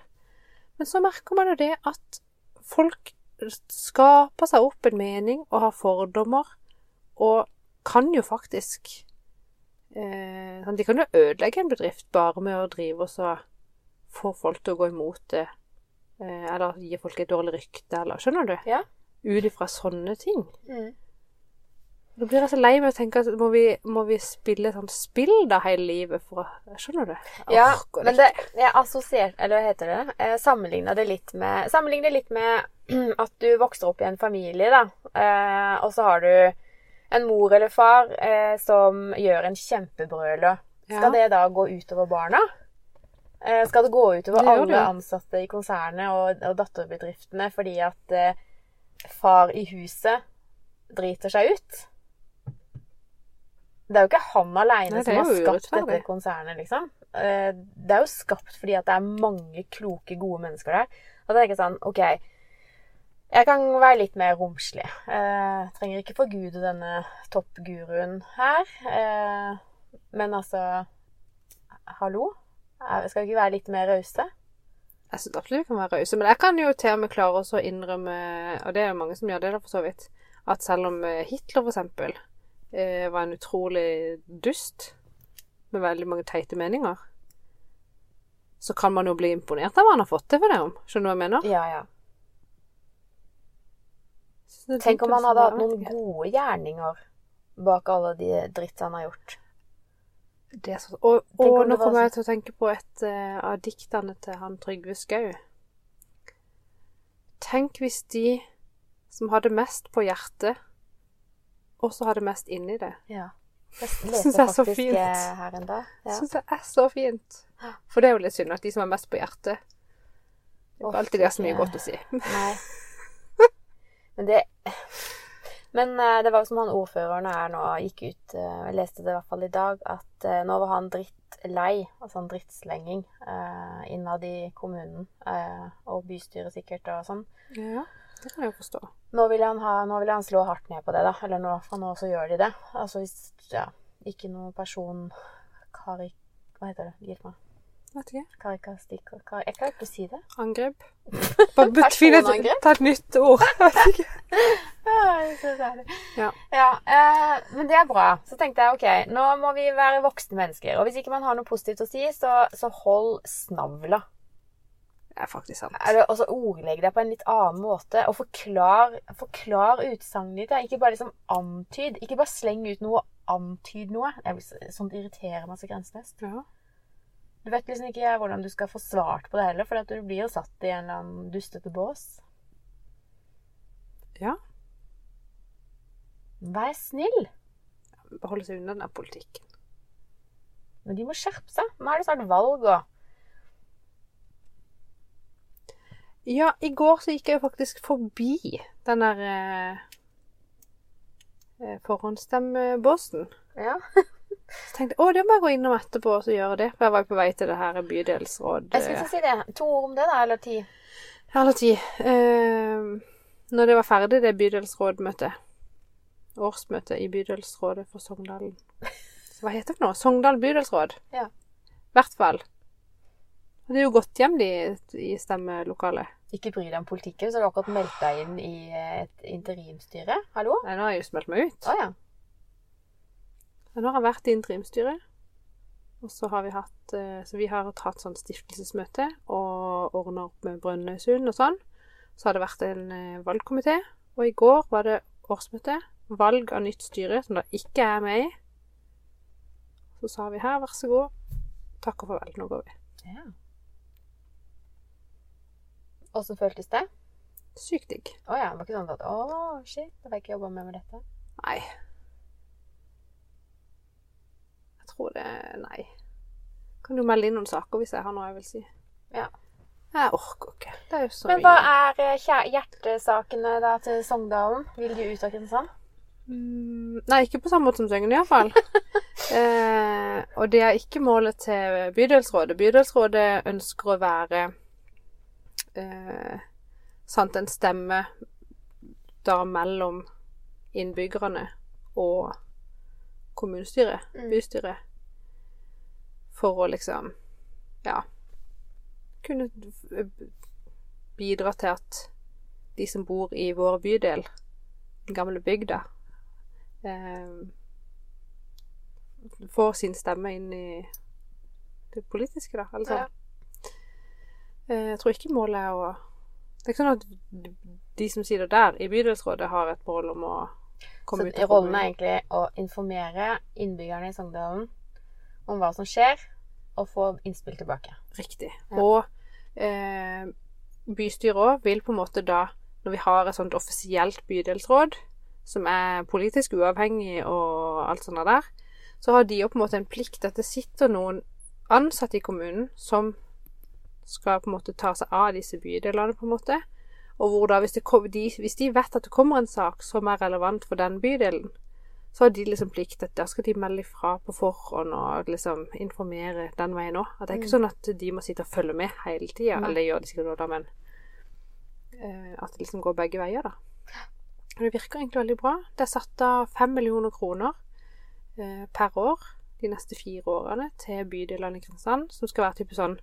Men så merker man jo det at folk skaper seg opp en mening og har fordommer, og kan jo faktisk eh, De kan jo ødelegge en bedrift bare med å drive og så få folk til å gå imot det. Eh, eller gi folk et dårlig rykte, eller Skjønner du? Ja. Ut ifra sånne ting. Mm. Da blir jeg så lei meg å tenke at må vi, må vi spille et sånt spill da hele livet for å Skjønner du? Jeg Ja, orker men det jeg assosiert, eller hva heter det? Jeg sammenligna det litt med Sammenligna litt med at du vokser opp i en familie, da. Eh, og så har du en mor eller far eh, som gjør en kjempebrøler. Skal Ja. det da gå utover barna? Eh, skal det gå utover Det alle det. ansatte i konsernet og, og datterbedriftene fordi at eh, far i huset driter seg ut? Det er jo ikke han aleine som er har skapt dette konsernet, liksom. Eh, Det er jo skapt fordi at det er mange kloke, gode mennesker der. Og da tenker jeg sånn OK, jeg kan være litt mer romslig. Eh, trenger ikke forgude denne toppguruen her. Eh, men altså Hallo? Skal vi ikke være litt mer rause? Jeg syns absolutt vi kan være rause, men jeg kan jo til og med klare å innrømme, og det er jo mange som gjør det da for så vidt, at selv om eh, Hitler eksempel eh, var en utrolig dust med veldig mange teite meninger, så kan man jo bli imponert av hva han har fått til for det om. Skjønner du hva jeg mener? Ja, ja. Tenk om han hadde hatt noen gode gjerninger bak alle de dritt han har gjort. Det så, og, og nå kommer jeg til å tenke på et uh, av diktene til han Trygve Skau. Tenk hvis de som hadde mest på hjertet, også hadde mest inni det. Ja. Jeg Synes leste jeg er så fint. eh, her en dag. Jeg Ja. syns det er så fint. For det er jo litt synd at de som har mest på hjertet Det er ikke alltid de har så mye godt å si. Nei. Men det Men eh, det var jo som han ordføreren her nå gikk ut eh, Jeg leste det i hvert fall i dag, at eh, nå var han drittlei, altså en drittslenging, eh, innad i kommunen eh, og bystyret sikkert og sånn. Ja, det kan jeg jo forstå. Nå vil han, ha, nå vil han slå hardt ned på det, da. Eller nå, fra nå så gjør de det. Altså hvis Ja, ikke noe person Karik... Hva heter det? Gitt meg. Vet ikke. Karikastikker kar, Jeg klarer ikke å si det. Angrep. Bare bytt et, et nytt ord. Jeg vet ikke. Ja. Ja. eh, men det er bra. Så tenkte jeg ok, nå må vi være voksne mennesker. Og hvis ikke man har noe positivt å si, så, så hold snavla. Det er faktisk sant. Og så ordlegg deg på en litt annen måte. Og forklar, forklar utsagnet ditt. Ikke bare liksom antyd. Ikke bare sleng ut noe og antyd noe. Blir Sånt irriterer meg så grenseløst. Ja. Du vet liksom ikke hvordan du skal få svart på det heller, for du blir jo satt i en eller annen dustete bås. ja. Vær snill. Holde seg unna den der politikken. Men de må skjerpe seg. Nå er det snart valg òg. Ja, i går så gikk jeg jo faktisk forbi den der eh, eh, forhåndsstemmebåsen. Ja. Så tenkte jeg å, det må jeg gå innom etterpå og så gjøre det. For jeg var jo på vei til det her bydelsrådet. Jeg skulle ikke si det. To ord om det, da, eller ti? Eller ti. Eh, når det var ferdig, det bydelsrådmøtet. Årsmøte i bydelsrådet for Sogndalen. Så hva heter det for noe? Sogndal bydelsråd. Ja. I hvert fall. Det er jo gått hjem, de i stemmelokalet. Ikke bry deg om politikken, så har du akkurat meldt deg inn i et interimstyre. Hallo? Nei, nå har jeg jo smelt meg ut. Å ja. Men nå har jeg vært i interimstyret. Og så har vi hatt eh, Så vi har hatt sånn stiftelsesmøte og ordna opp med Brønnøysund og sånn. Så har det vært en eh, valgkomité. Og i går var det årsmøte. Valg av nytt styre, som da ikke er med i. Så sa vi her, vær så god. Takk og farvel, nå går vi. ja. Åssen føltes det? Sykt digg. Å ja. Det var ikke sånn at Å, shit, da får jeg jobba mer med dette. Nei. Jeg tror det Nei. Kan du melde inn noen saker hvis jeg har noe jeg vil si? Ja. Jeg orker ikke. Det er jo så Men mye. hva er eh, hjertesakene da til Sogndalen? Vil du ut av Kristiansand? Mm, nei, ikke på samme måte som Søgnen iallfall. eh, og det er ikke målet til bydelsrådet. Bydelsrådet ønsker å være eh, sant, en stemme da mellom innbyggerne og kommunestyret, Mm. bystyret, for å liksom, ja, kunne bidra til at de som bor i vår bydel, den gamle bygda, eh, får sin stemme inn i det politiske, da. Altså, Ja. eh, jeg tror ikke målet er å Det er ikke sånn at de som sitter der i bydelsrådet, har et mål om å komme Så rollen er egentlig å informere innbyggerne i Sogndalen om hva som skjer, og få innspill tilbake. Riktig. Ja. Og eh, bystyret òg vil på en måte da, når vi har et sånt offisielt bydelsråd, som er politisk uavhengig og alt sånt der, så har de jo på en måte en plikt at det sitter noen ansatte i kommunen som skal på en måte ta seg av disse bydelene, på en måte. Og hvor da, hvis, det kom, de, hvis de vet at det kommer en sak som er relevant for den bydelen, så har de liksom plikt at da skal de melde ifra på forhånd og liksom informere den veien òg. At det er ikke sånn at de må sitte og følge med hele tida. Eller det gjør de sikkert da, men uh, at det liksom går begge veier, da. Og det virker egentlig veldig bra. Det er satt av fem millioner kroner uh, per år de neste fire årene til bydelene i Kristiansand, som skal være type sånn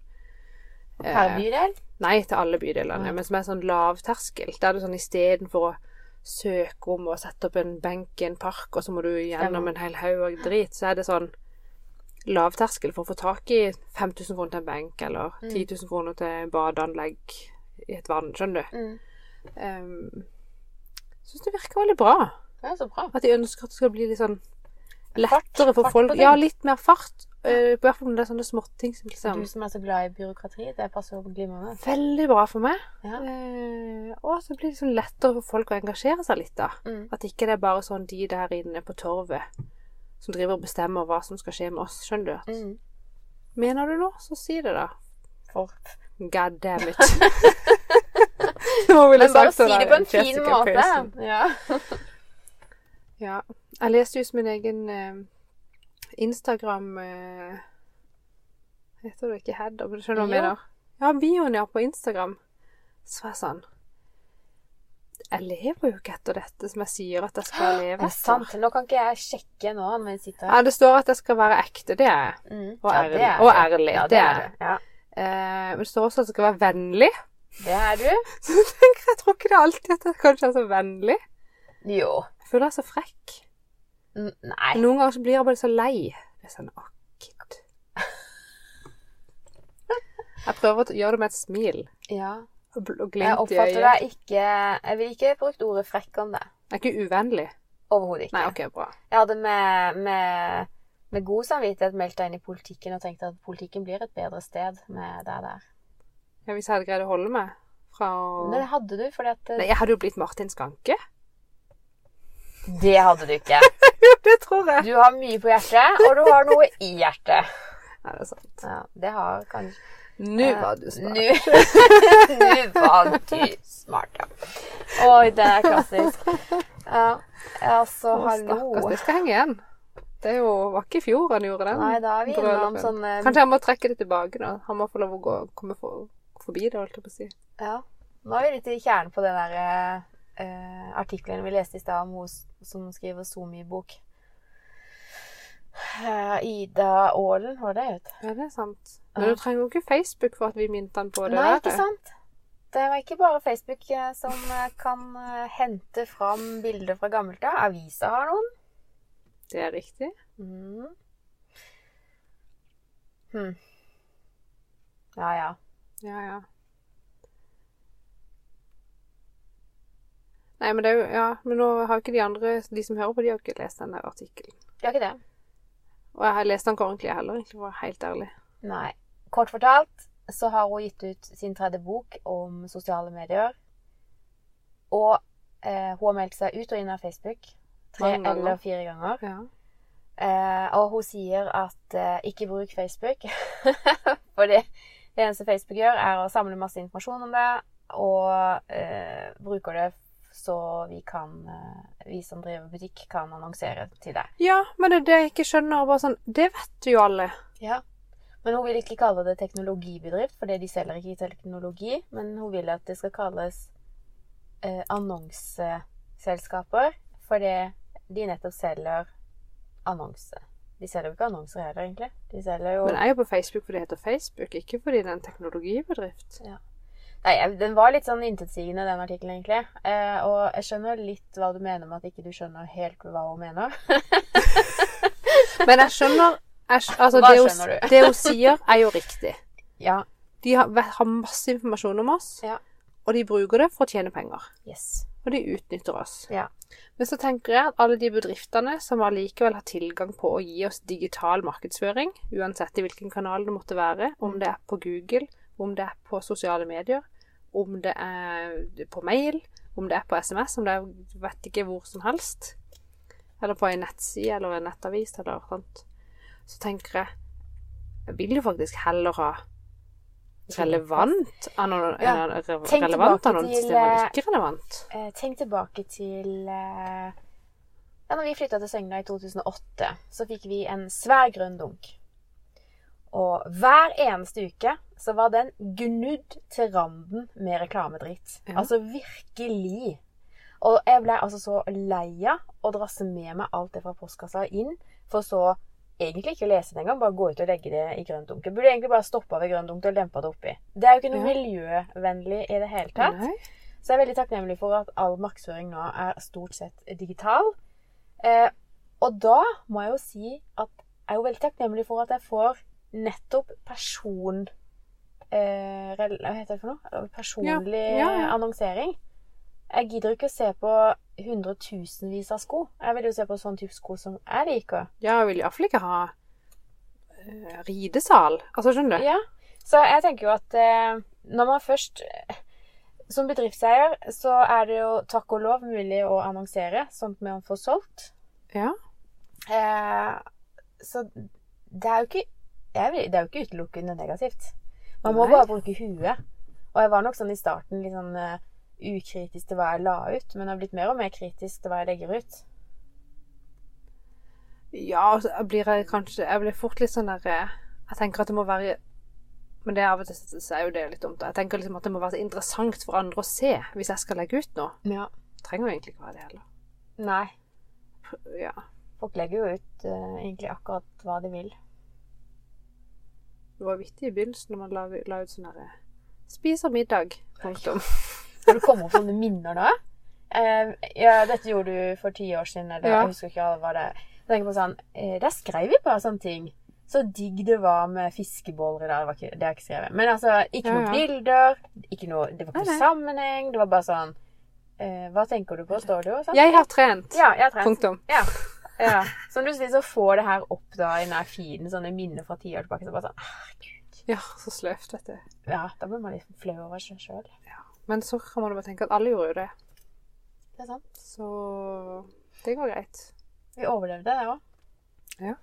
Per eh, bydel? Nei, til alle bydelene, men som er sånn lavterskel. Der er det sånn istedenfor å søke om å sette opp en benk i en park, og så må du gjennom en hel haug av drit, så er det sånn lavterskel for å få tak i 5000 kroner til en benk, eller Mm. 10 000 kroner til badeanlegg i et vann, skjønner du. Mm. Um, Syns det virker veldig bra. Det er så bra. At de ønsker at det skal bli litt sånn lettere for folk. Ja, litt mer fart. I hvert fall det er sånne småting som liksom Du som er så glad i byråkrati, det passer jo glimrende. Veldig bra for meg. Ja. Eh, og så blir det sånn lettere for folk å engasjere seg litt, da. Mm. At ikke det er bare sånn de der inne på torvet som driver og bestemmer hva som skal skje med oss. Skjønner du? Mm. Mener du noe, så si det, da. For God damn it. Nå ville Men jeg bare sagt si det på en fin måte. Ja. Ja. Jeg leste just min egen eh, Instagram eh, Heter det ikke du skjønner hva jeg mener? Ja, bioen, ja, på Instagram. Så var jeg sånn Jeg lever jo ikke etter dette som jeg sier at jeg skal leve Det er sant. Nå kan ikke jeg sjekke nå når jeg sitter her. Ja, det står at jeg skal være ekte. Det er jeg. Mm. Og Ja, ærlig. det er Og ærlig, Ja, det det er. Ja, Eh, men det står også at jeg skal være vennlig. det er du. Så jeg tenker jeg tror ikke det er alltid at jeg kanskje er så vennlig. Jo. Jeg føler jeg er så frekk. Nei. Noen ganger så blir jeg bare så lei. Det er sånn Å. Jeg prøver å gjøre det med et smil Ja. og glimt i øyet. Jeg oppfatter deg ikke Jeg ville ikke brukt ordet frekk om det. Jeg er ikke uvennlig. Overhodet ikke. Nei, OK, bra. Jeg hadde med, med, med god samvittighet meldt deg inn i politikken og tenkt at politikken blir et bedre sted med deg der. Ja, hvis jeg hadde greid å holde meg fra å Men det hadde du, fordi at Nei, jeg hadde jo blitt Martin Skanke. Det hadde du ikke. Jo, det tror jeg. Du har mye på hjertet, og du har noe i hjertet. Er det er sant. Ja, det har kanskje Nå Eh, var du smart. Nå var du smart, ja. Oi, det er klassisk. Ja, altså, Å, hallo. Stakkars, det skal henge igjen. Det jo, var ikke i fjor han gjorde den. Nei, da er vi innom sånne... sånn eh, Kanskje han må trekke det tilbake da. Han må få lov å gå, komme for, forbi det, holdt jeg på å si. Ja. Nå er vi litt i kjernen på den der eh, artikkelen vi leste i stad om hun som skriver SoMe-bok. Eh, Ida Aalen, var det det het? Ja, det er sant. Men du trenger jo ikke Facebook for at vi minte han på det Nei, ikke sant? Det var ikke bare Facebook eh, som eh, kan hente fram bilder fra gammelt av. Avisa har noen. Det er riktig. Mm. Hm. Ja, ja. Ja, ja. Nei, men det er jo Ja, men nå har jo ikke de andre, de som hører på, de har jo ikke lest den artikkelen. Gjør ikke det? Og jeg har lest den ikke ordentlig heller, egentlig, for å være helt ærlig. Nei. Kort fortalt så har hun gitt ut sin tredje bok om sosiale medier. Og eh, hun har meldt seg ut og inn av Facebook tre eller fire ganger. Ja. Eh, og hun sier at eh, ikke bruk Facebook. Fordi det eneste Facebook gjør, er å samle masse informasjon om det, og eh, bruker det så vi kan eh, Vi som driver butikk, kan annonsere til deg. Ja, men det er det jeg ikke skjønner. Bare sånn, det vet jo alle. Ja. Men hun vil ikke kalle det teknologibedrift, for de selger ikke teknologi. Men hun vil at det skal kalles eh, annonseselskaper, fordi de nettopp selger annonse. De selger jo ikke annonser heller, egentlig. De selger jo Men jeg er jo på Facebook fordi det heter Facebook, ikke fordi det er en teknologibedrift. Nei, den var litt sånn intetsigende, den artikkelen, egentlig. Eh, og jeg skjønner litt hva du mener med at ikke du skjønner helt hva hun mener. Men jeg skjønner jeg, skjønner altså, Hva det, hun, skjønner du? det hun sier, er jo riktig. ja. De har, har masse informasjon om oss, Ja. og de bruker det for å tjene penger. Yes. Og de utnytter oss. Ja. Men så tenker jeg at alle de bedriftene som allikevel har tilgang på å gi oss digital markedsføring, uansett i hvilken kanal det måtte være, om det er på Google, om det er på sosiale medier, om det er på mail, om det er på SMS, om det er vet ikke hvor som helst, eller på en nettside eller en nettavis eller sånt, så tenker jeg jeg vil jo faktisk heller ha relevant annon Ja. relevant annonse til, enn eh, ikke relevant. Eh, tenk tilbake til eh, Ja, når vi flytta til Søgna i 2008, så fikk vi en svær grønn dunk. Og hver eneste uke så var den gnudd til randen med reklamedritt. Ja. Altså virkelig. Og jeg ble altså så lei av å drasse med meg alt det fra postkassa inn, for så egentlig ikke lese det engang, bare gå ut og legge det i grønn dunk. Burde egentlig bare stoppa ved grønn dunk og lempa det oppi. Det er jo ikke noe Ja. miljøvennlig i det hele tatt. Nei. Så jeg er veldig takknemlig for at all markedsføring nå er stort sett digital. Eh, og da må jeg jo si at jeg er jo veldig takknemlig for at jeg får nettopp person... Eh, hva heter det for noe? Personlig Ja, ja, ja. annonsering. Jeg gidder ikke å se på hundretusenvis av sko. Jeg vil jo se på sånn type sko som jeg liker. Ja, jeg vil iallfall ikke ha uh, ridesal. Altså, skjønner du? Ja, så jeg tenker jo at eh, når man først Som bedriftseier så er det jo takk og lov mulig å annonsere, sånn at man får solgt. Ja. Eh, så det er jo ikke vil, Det er jo ikke utelukkende negativt. Man må Nei. bare bruke huet. Og jeg var nok sånn i starten litt sånn uh, ukritisk til hva jeg la ut, men jeg har blitt mer og mer kritisk til hva jeg legger ut. Ja, og så blir jeg kanskje Jeg blir fort litt sånn der eh, Jeg tenker at det må være Men det er av og til så så er jo det litt dumt. Jeg tenker liksom at det må være så interessant for andre å se hvis jeg skal legge ut noe. Ja. Trenger jo egentlig ikke være det heller. Nei. Ja. Folk legger jo ut uh, egentlig akkurat hva de vil. Det var vittig i begynnelsen når man la, la ut sånn herre Spiser middag. Punktum. Når du kommer opp sånne minner da eh, Ja, dette gjorde du for ti år siden, eller Ja. jeg husker ikke hva det Jeg tenker på sånn eh, Der skrev vi bare sånne ting. Så digg det var med fiskeboller i dag. Det, det har jeg ikke skrevet. Men altså, ikke noen ja. bilder. Ikke noe, det var ikke noe sammenheng. Det var bare sånn eh, Hva tenker du på? Står det jo sånn? Jeg har trent. Ja, jeg har trent. Punktum. Ja. Ja. Som du sier, så får det her opp da i den feeden, sånne minner fra tiår tilbake. Så bare sånn ah, Gud. Ja, så sløvt, vet du. Ja, da blir man litt flau over seg sjøl. Men så kan man bare tenke at alle gjorde jo det. Det er sant. Så det går greit. Vi overlevde det òg. Ja.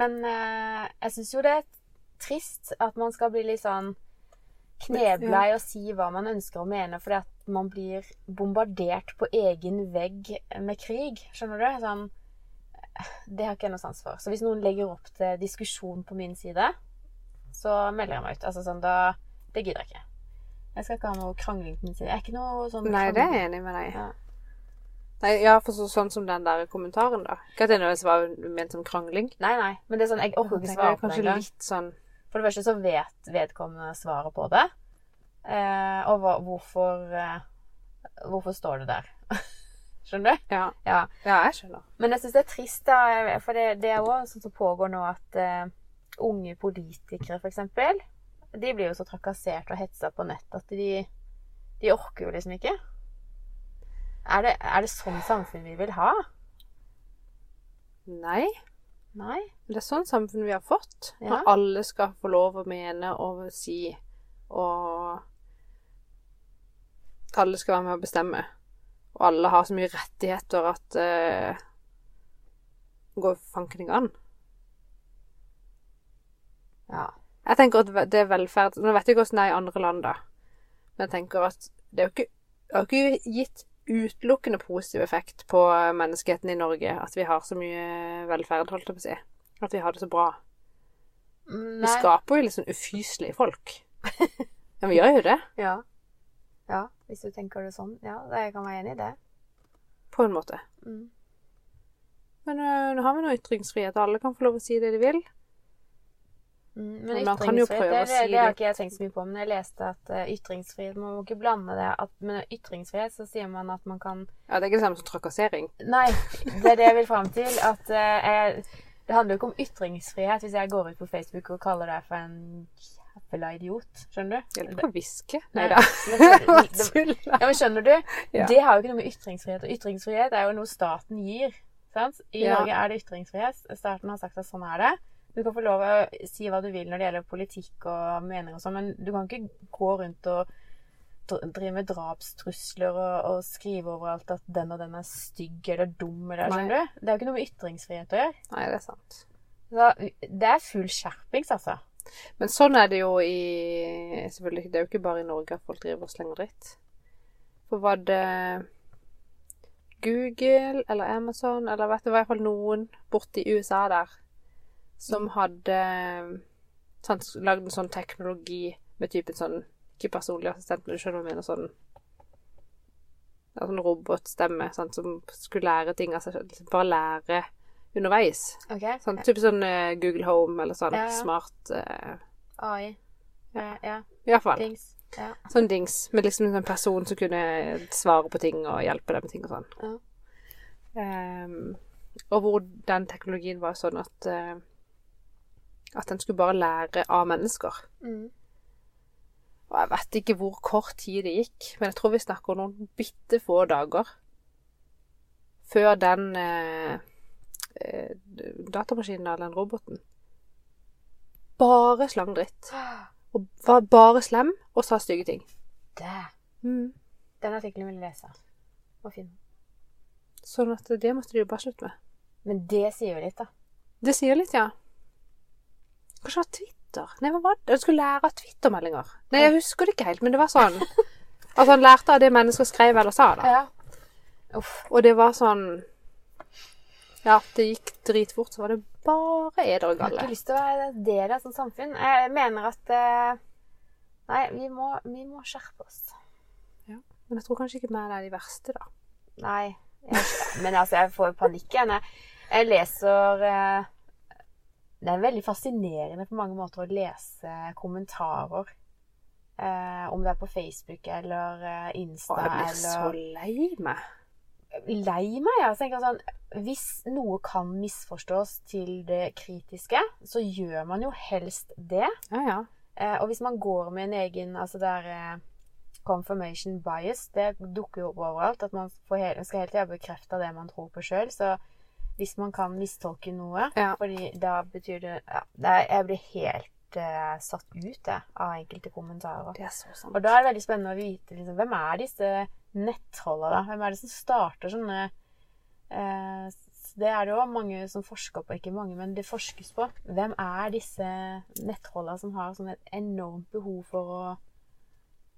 Men eh, jeg syns jo det er trist at man skal bli litt sånn knebla i å si hva man ønsker å mene, fordi at man blir bombardert på egen vegg med krig. Skjønner du? Sånn, det har ikke jeg noe sans for. Så hvis noen legger opp til diskusjon på min side, så melder jeg meg ut. Altså sånn, da Det gidder jeg ikke. Jeg skal ikke ha noe krangling på min side. Jeg er ikke noe sånn Nei, det er jeg enig med deg i. Ja. Nei, ja, for så, sånn som den der kommentaren, da. Ikke at det nødvendigvis var ment som krangling. Nei, nei. Men det er sånn, jeg orker ikke svare på det engang. litt sånn For det første så vet vedkommende svaret på det. Eh, og hva, hvorfor eh, Hvorfor står det der? Skjønner du? Ja, Ja. ja jeg skjønner. Men jeg syns det er trist, da. For det, det er òg sånn som pågår nå at eh, unge politikere, f.eks., de blir jo så trakassert og hetsa på nett at de, de orker jo liksom ikke. Er det, er det sånn samfunn vi vil ha? Nei. Nei. Det er sånn samfunn vi har fått. Ja. Når alle skal få lov å mene og si og alle skal være med å bestemme. Og alle har så mye rettigheter at uh, går fanken ikke an. Ja. Jeg tenker at det er velferd Nå vet jeg ikke hvordan det er i andre land, da. Men jeg tenker at det er jo ikke, har ikke gitt utelukkende positiv effekt på menneskeheten i Norge at vi har så mye velferd, holdt jeg på å si. At vi har det så bra. Nei. Vi skaper jo litt sånn ufyselige folk. Men vi gjør jo det, Ja. ja. Hvis du tenker det sånn. Ja, jeg kan være enig i det. på en måte. Mm. Men ø, nå har vi nå ytringsfrihet. Alle kan få lov å si det de vil. Mm, Men man kan jo ytringsfrihet, det, si det har ikke jeg tenkt så mye på, men jeg leste at eh, ytringsfrihet Man må ikke blande det at Med ytringsfrihet så sier man at man kan Ja, Det er ikke det samme som trakassering. Nei, det er det jeg vil fram til. At eh, jeg, Det handler jo ikke om ytringsfrihet hvis jeg går ut på Facebook og kaller deg for en jævla idiot. Skjønner du? Hjelper å hviske. Nei, da. Ja, men skjønner du? Ja. Det har jo ikke noe med ytringsfrihet Og ytringsfrihet er jo noe staten gir. Sant? I Ja. Norge er det ytringsfrihet. Staten har sagt at sånn er det. Du kan få lov å si hva du vil når det gjelder politikk og meninger og sånn, men du kan ikke gå rundt og drive med drapstrusler og, og skrive overalt at den og den er stygg eller dum eller skjønner du? Det er jo ikke noe med ytringsfrihet å gjøre. Nei, det er sant. Så det er full skjerpings, altså. Men sånn er det jo i Selvfølgelig, det er jo ikke bare i Norge at folk driver og slenger dritt. For var det Google eller Amazon, eller vet du, i hvert fall noen borti USA der, som hadde sånn, lagd en sånn teknologi med typen sånn Ikke personlig assistent, men du skjønner hva jeg mener. Sånn en sånn robotstemme sant, som skulle lære ting av seg liksom Bare lære underveis. Okay. Sånn, type sånn uh, Google Home eller sånn Ja, ja. smart uh, AI. Ja, ja. I hvert fall. Dings. Ja. Sånn dings. Med liksom en sånn person som kunne svare på ting og hjelpe deg med ting og sånn. Ja. Ehm, og hvor den teknologien var sånn at uh, At den skulle bare lære av mennesker. Mm. Og jeg vet ikke hvor kort tid det gikk, men jeg tror vi snakker om noen bitte få dager før den eh, eh, datamaskinen eller den roboten bare slang dritt. Og var bare slem og sa stygge ting. Det. Mm. Den artikkelen vil jeg lese. Og finne. Sånn at det måtte de jo bare slutte med. Men det sier jo litt, da. Det sier litt, ja. Kanskje det var Twitter? Nei, hva var det? Jeg skulle lære av Twitter-meldinger. Nei, jeg husker det ikke helt, men det var sånn. Altså, han lærte av det mennesker skrev eller sa, da. Ja. Uff. Og det var sånn Ja, det gikk dritfort, så var det bare eder og Jeg har ikke lyst til å være del av et sånt samfunn. Jeg mener at eh, Nei, vi må, vi må skjerpe oss. Men jeg tror kanskje ikke vi er de verste, da. Nei. Jeg, men altså, jeg får panikk igjen. Jeg, jeg leser eh, Det er veldig fascinerende på mange måter å lese kommentarer. Eh, om det er på Facebook eller Insta eller jeg blir så lei meg. Lei meg. Jeg tenker sånn Hvis noe kan misforstås til det kritiske, så gjør man jo helst det. Ja, ja. Eh, og hvis man går med en egen altså det er eh, confirmation bias, det dukker jo opp overalt. At man får hele, skal hele tida bekrefte det man tror på sjøl. Så hvis man kan mistolke noe, Ja. fordi da betyr det ja, Jeg blir helt eh, satt ut jeg, av enkelte kommentarer. Det er så sant. Og da er det veldig spennende å vite liksom, hvem er disse nettrollene. Hvem er det som starter sånne eh, Det er det jo mange som forsker på, ikke mange, men det forskes på. Hvem er disse nettholdene som har sånn et enormt behov for å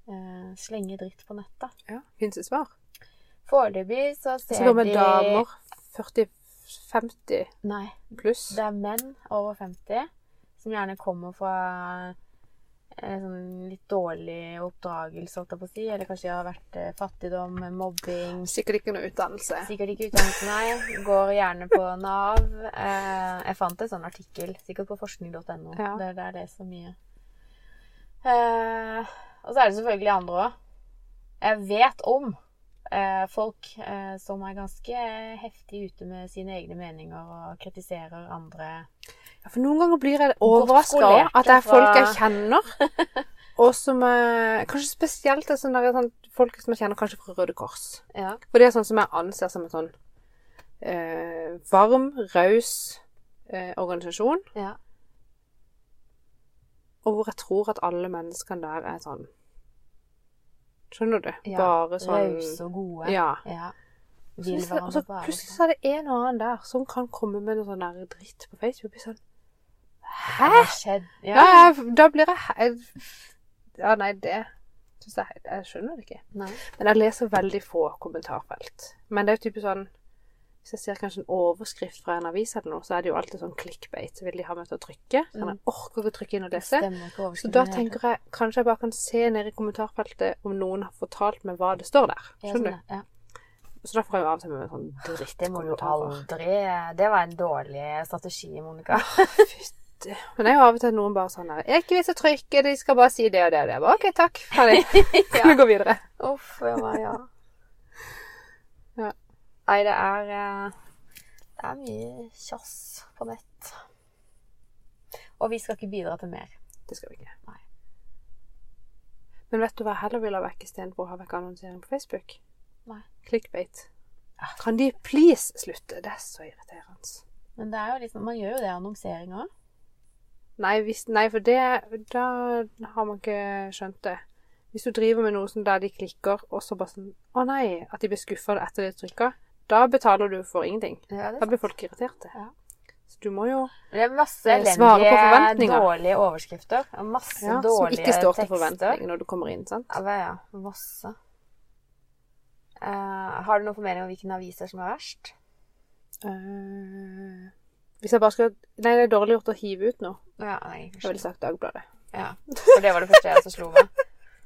eh, slenge dritt på nettet? Ja, Fins det svar? Foreløpig så ser Så de damer 40-50 Nei, pluss. det er menn over 50 som gjerne kommer fra sånn litt dårlig oppdragelse, holdt jeg på å si. Eller kanskje jeg har vært eh, fattigdom, mobbing Sikkert ikke noe utdannelse. Sikkert ikke utdannelse, nei. Går gjerne på Nav. Eh, jeg fant en sånn artikkel, sikkert på forskning.no. Ja. Der der jeg så mye. Eh, og så er det selvfølgelig andre òg. Jeg vet om eh, folk eh, som er ganske heftig ute med sine egne meninger og kritiserer andre. Ja, for noen ganger blir jeg overraska over at det er folk jeg kjenner, og som er Kanskje spesielt er sånn der, sånn, folk som jeg kjenner kanskje fra Røde Kors. Ja. For det er sånn som jeg anser som en sånn eh, varm, raus eh, organisasjon, ja. og hvor jeg tror at alle menneskene der er sånn Skjønner du? Ja, Bare sånn Rause og gode. Ja. ja. Vil det- hverandre så bare plutselig så er det en og annen der som kan komme med noe sånn der dritt på Facebook. Sånn, Skjedd. ja, jeg, da blir jeg Ja, nei, det jeg, jeg skjønner det ikke. Nei. Men jeg leser veldig få kommentarfelt. Men det er jo typisk sånn Hvis jeg ser kanskje en overskrift fra en avis eller noe, så er det jo alltid sånn clickbait. Så vil de ha meg til å trykke. Så jeg orker ikke å trykke inn og lese. Så da tenker jeg kanskje jeg bare kan se ned i kommentarfeltet om noen har fortalt meg hva det står der. Skjønner sånn, du? ja. Så da får jeg jo av og til med sånn Det må du aldri Det var en dårlig strategi, Monica. Fytti. Men det er jo av og til noen bare sånn her Jeg er ikke vits å trykke, de skal bare si det og det og det. Jeg bare, OK, takk. Ferdig. Kan vi gå videre? Uff ja, ja. Ja. Nei, det er eh, Det er mye kjass på nett. Og vi skal ikke bidra til mer. Det skal vi ikke. Nei. Men vet du hva jeg heller vil ha vekk istedenfor å ha vekk annonsering på Facebook? Nei. Clickbait. Kan de please slutte? Det er så irriterende. Men det er jo liksom, man gjør jo det i annonsering òg. Nei, hvis, nei, for det Da har man ikke skjønt det. Hvis du driver med noe som der de klikker, og så bare sånn Å nei, at de blir skuffa etter det trykker. Da betaler du for ingenting. Ja, Da blir folk irriterte. Ja. Så du må jo Det er masse Eh, elendige, dårlige overskrifter. Masse ja, Som ikke står til tekster. forventning når du kommer inn, sant? Ja, ja. Masse. Uh, har du noen formening om hvilken aviser som er verst? Eh, hvis jeg bare skal Nei, det er dårlig gjort å hive ut noe. Ja, nei, Jeg ville sagt Dagbladet. Ja, for det var det første jeg som slo meg.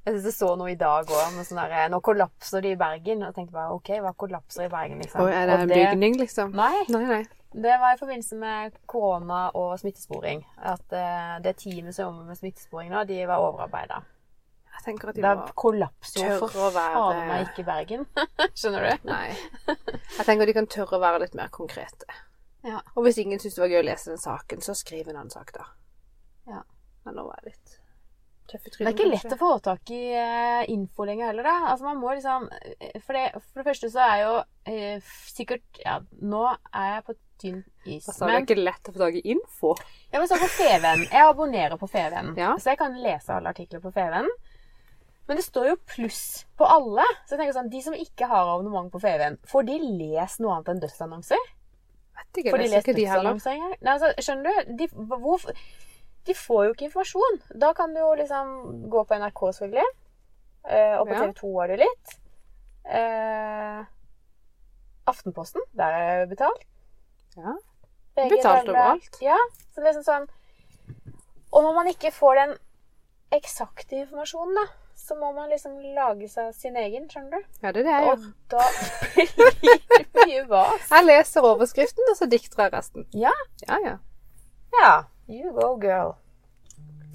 Jeg synes jeg så noe i dag òg. Sånn der, nå kollapser de i Bergen. Og jeg tenkte bare OK, hva kollapser i Bergen, liksom? Og er det Og en bygning, liksom? Nei. Nei, nei. Det var i forbindelse med korona og smittesporing. At uh, det teamet som jobber med smittesporing nå, de var overarbeida. Jeg tenker at de Da kollapser jo for faen meg ikke Bergen. Skjønner du? Nei. Jeg tenker de kan tørre å være litt mer konkrete. Ja. Og hvis ingen syns det var gøy å lese den saken, så skriv en annen sak, da. Ja. Men nå var jeg litt tøff i Det er ikke lett kanskje. å få tak i uh, info lenger heller, da. Altså, man må liksom For det, for det første så er jo uh, sikkert Ja, nå er jeg på tynn is. Altså, det er ikke lett å få tak i info. Ja, men så på FVN. Jeg abonnerer på FVN, Ja. så jeg kan lese alle artikler på FVN. Men det står jo pluss på alle. Så jeg tenker sånn, De som ikke har abonnement på FVN, får de lest noe annet enn dødsannonser? Vet ikke, For de leser ikke de heller. Nei, altså, skjønner du? De, hvor, de får jo ikke informasjon. Da kan du jo liksom gå på NRK, selvfølgelig. Eh, og på TV 2 har du litt. Eh, Aftenposten, der er jeg betalt. Ja. Betalt overalt. Ja, så liksom sånn Og når man ikke får den eksakte informasjonen, da, så må man liksom lage seg sin egen, skjønner du? ja, det er det jeg Og da blir det mye vas. Jeg leser overskriften, og så dikter jeg resten. Ja. Ja, ja. Ja. You go, girl.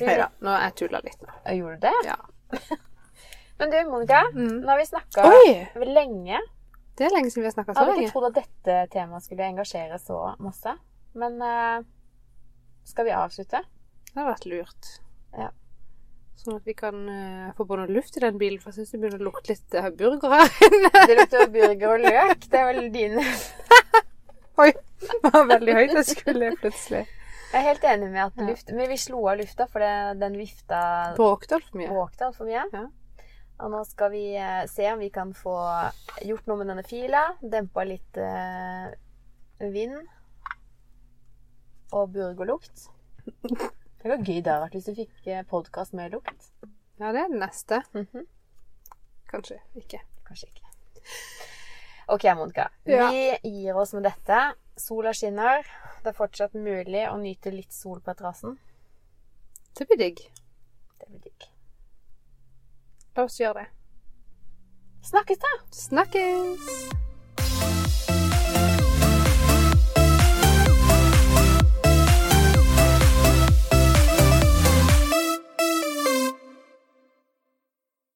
Hei da. Nå jeg tulla litt nå. Jeg Gjorde du det? Ja. Men du, Monica, Mm. nå har vi snakka lenge. Det er lenge siden vi har snakka Jeg hadde ikke trodd at dette temaet skulle engasjere så masse. Men uh, skal vi avslutte? Det har vært lurt. Ja. Sånn at vi kan uh, få på noe luft i den bilen, for jeg syns det begynner å lukte litt uh, burger her inne. Det lukter burger og løk. Det er vel dine Oi! Det var veldig høyt. Jeg skulle plutselig Jeg er helt enig med at Ja. Men vi slo av lufta, for det, den vifta bråkte altfor mye. bråkte altfor mye. Ja. Og nå skal vi eh, se om vi kan få gjort noe med denne fila. Dempa litt eh, vind. Og burgerlukt. Det var gøy det hadde vært hvis du fikk podkast med lukt. Ja, det er det neste. Mhm. Kanskje ikke. Kanskje ikke. OK, Monica. Ja. Vi gir oss med dette. Sola skinner. Det er fortsatt mulig å nyte litt sol på terrassen. Det blir digg. Det blir digg. La oss gjøre det. Snakkes, da! Snakkes!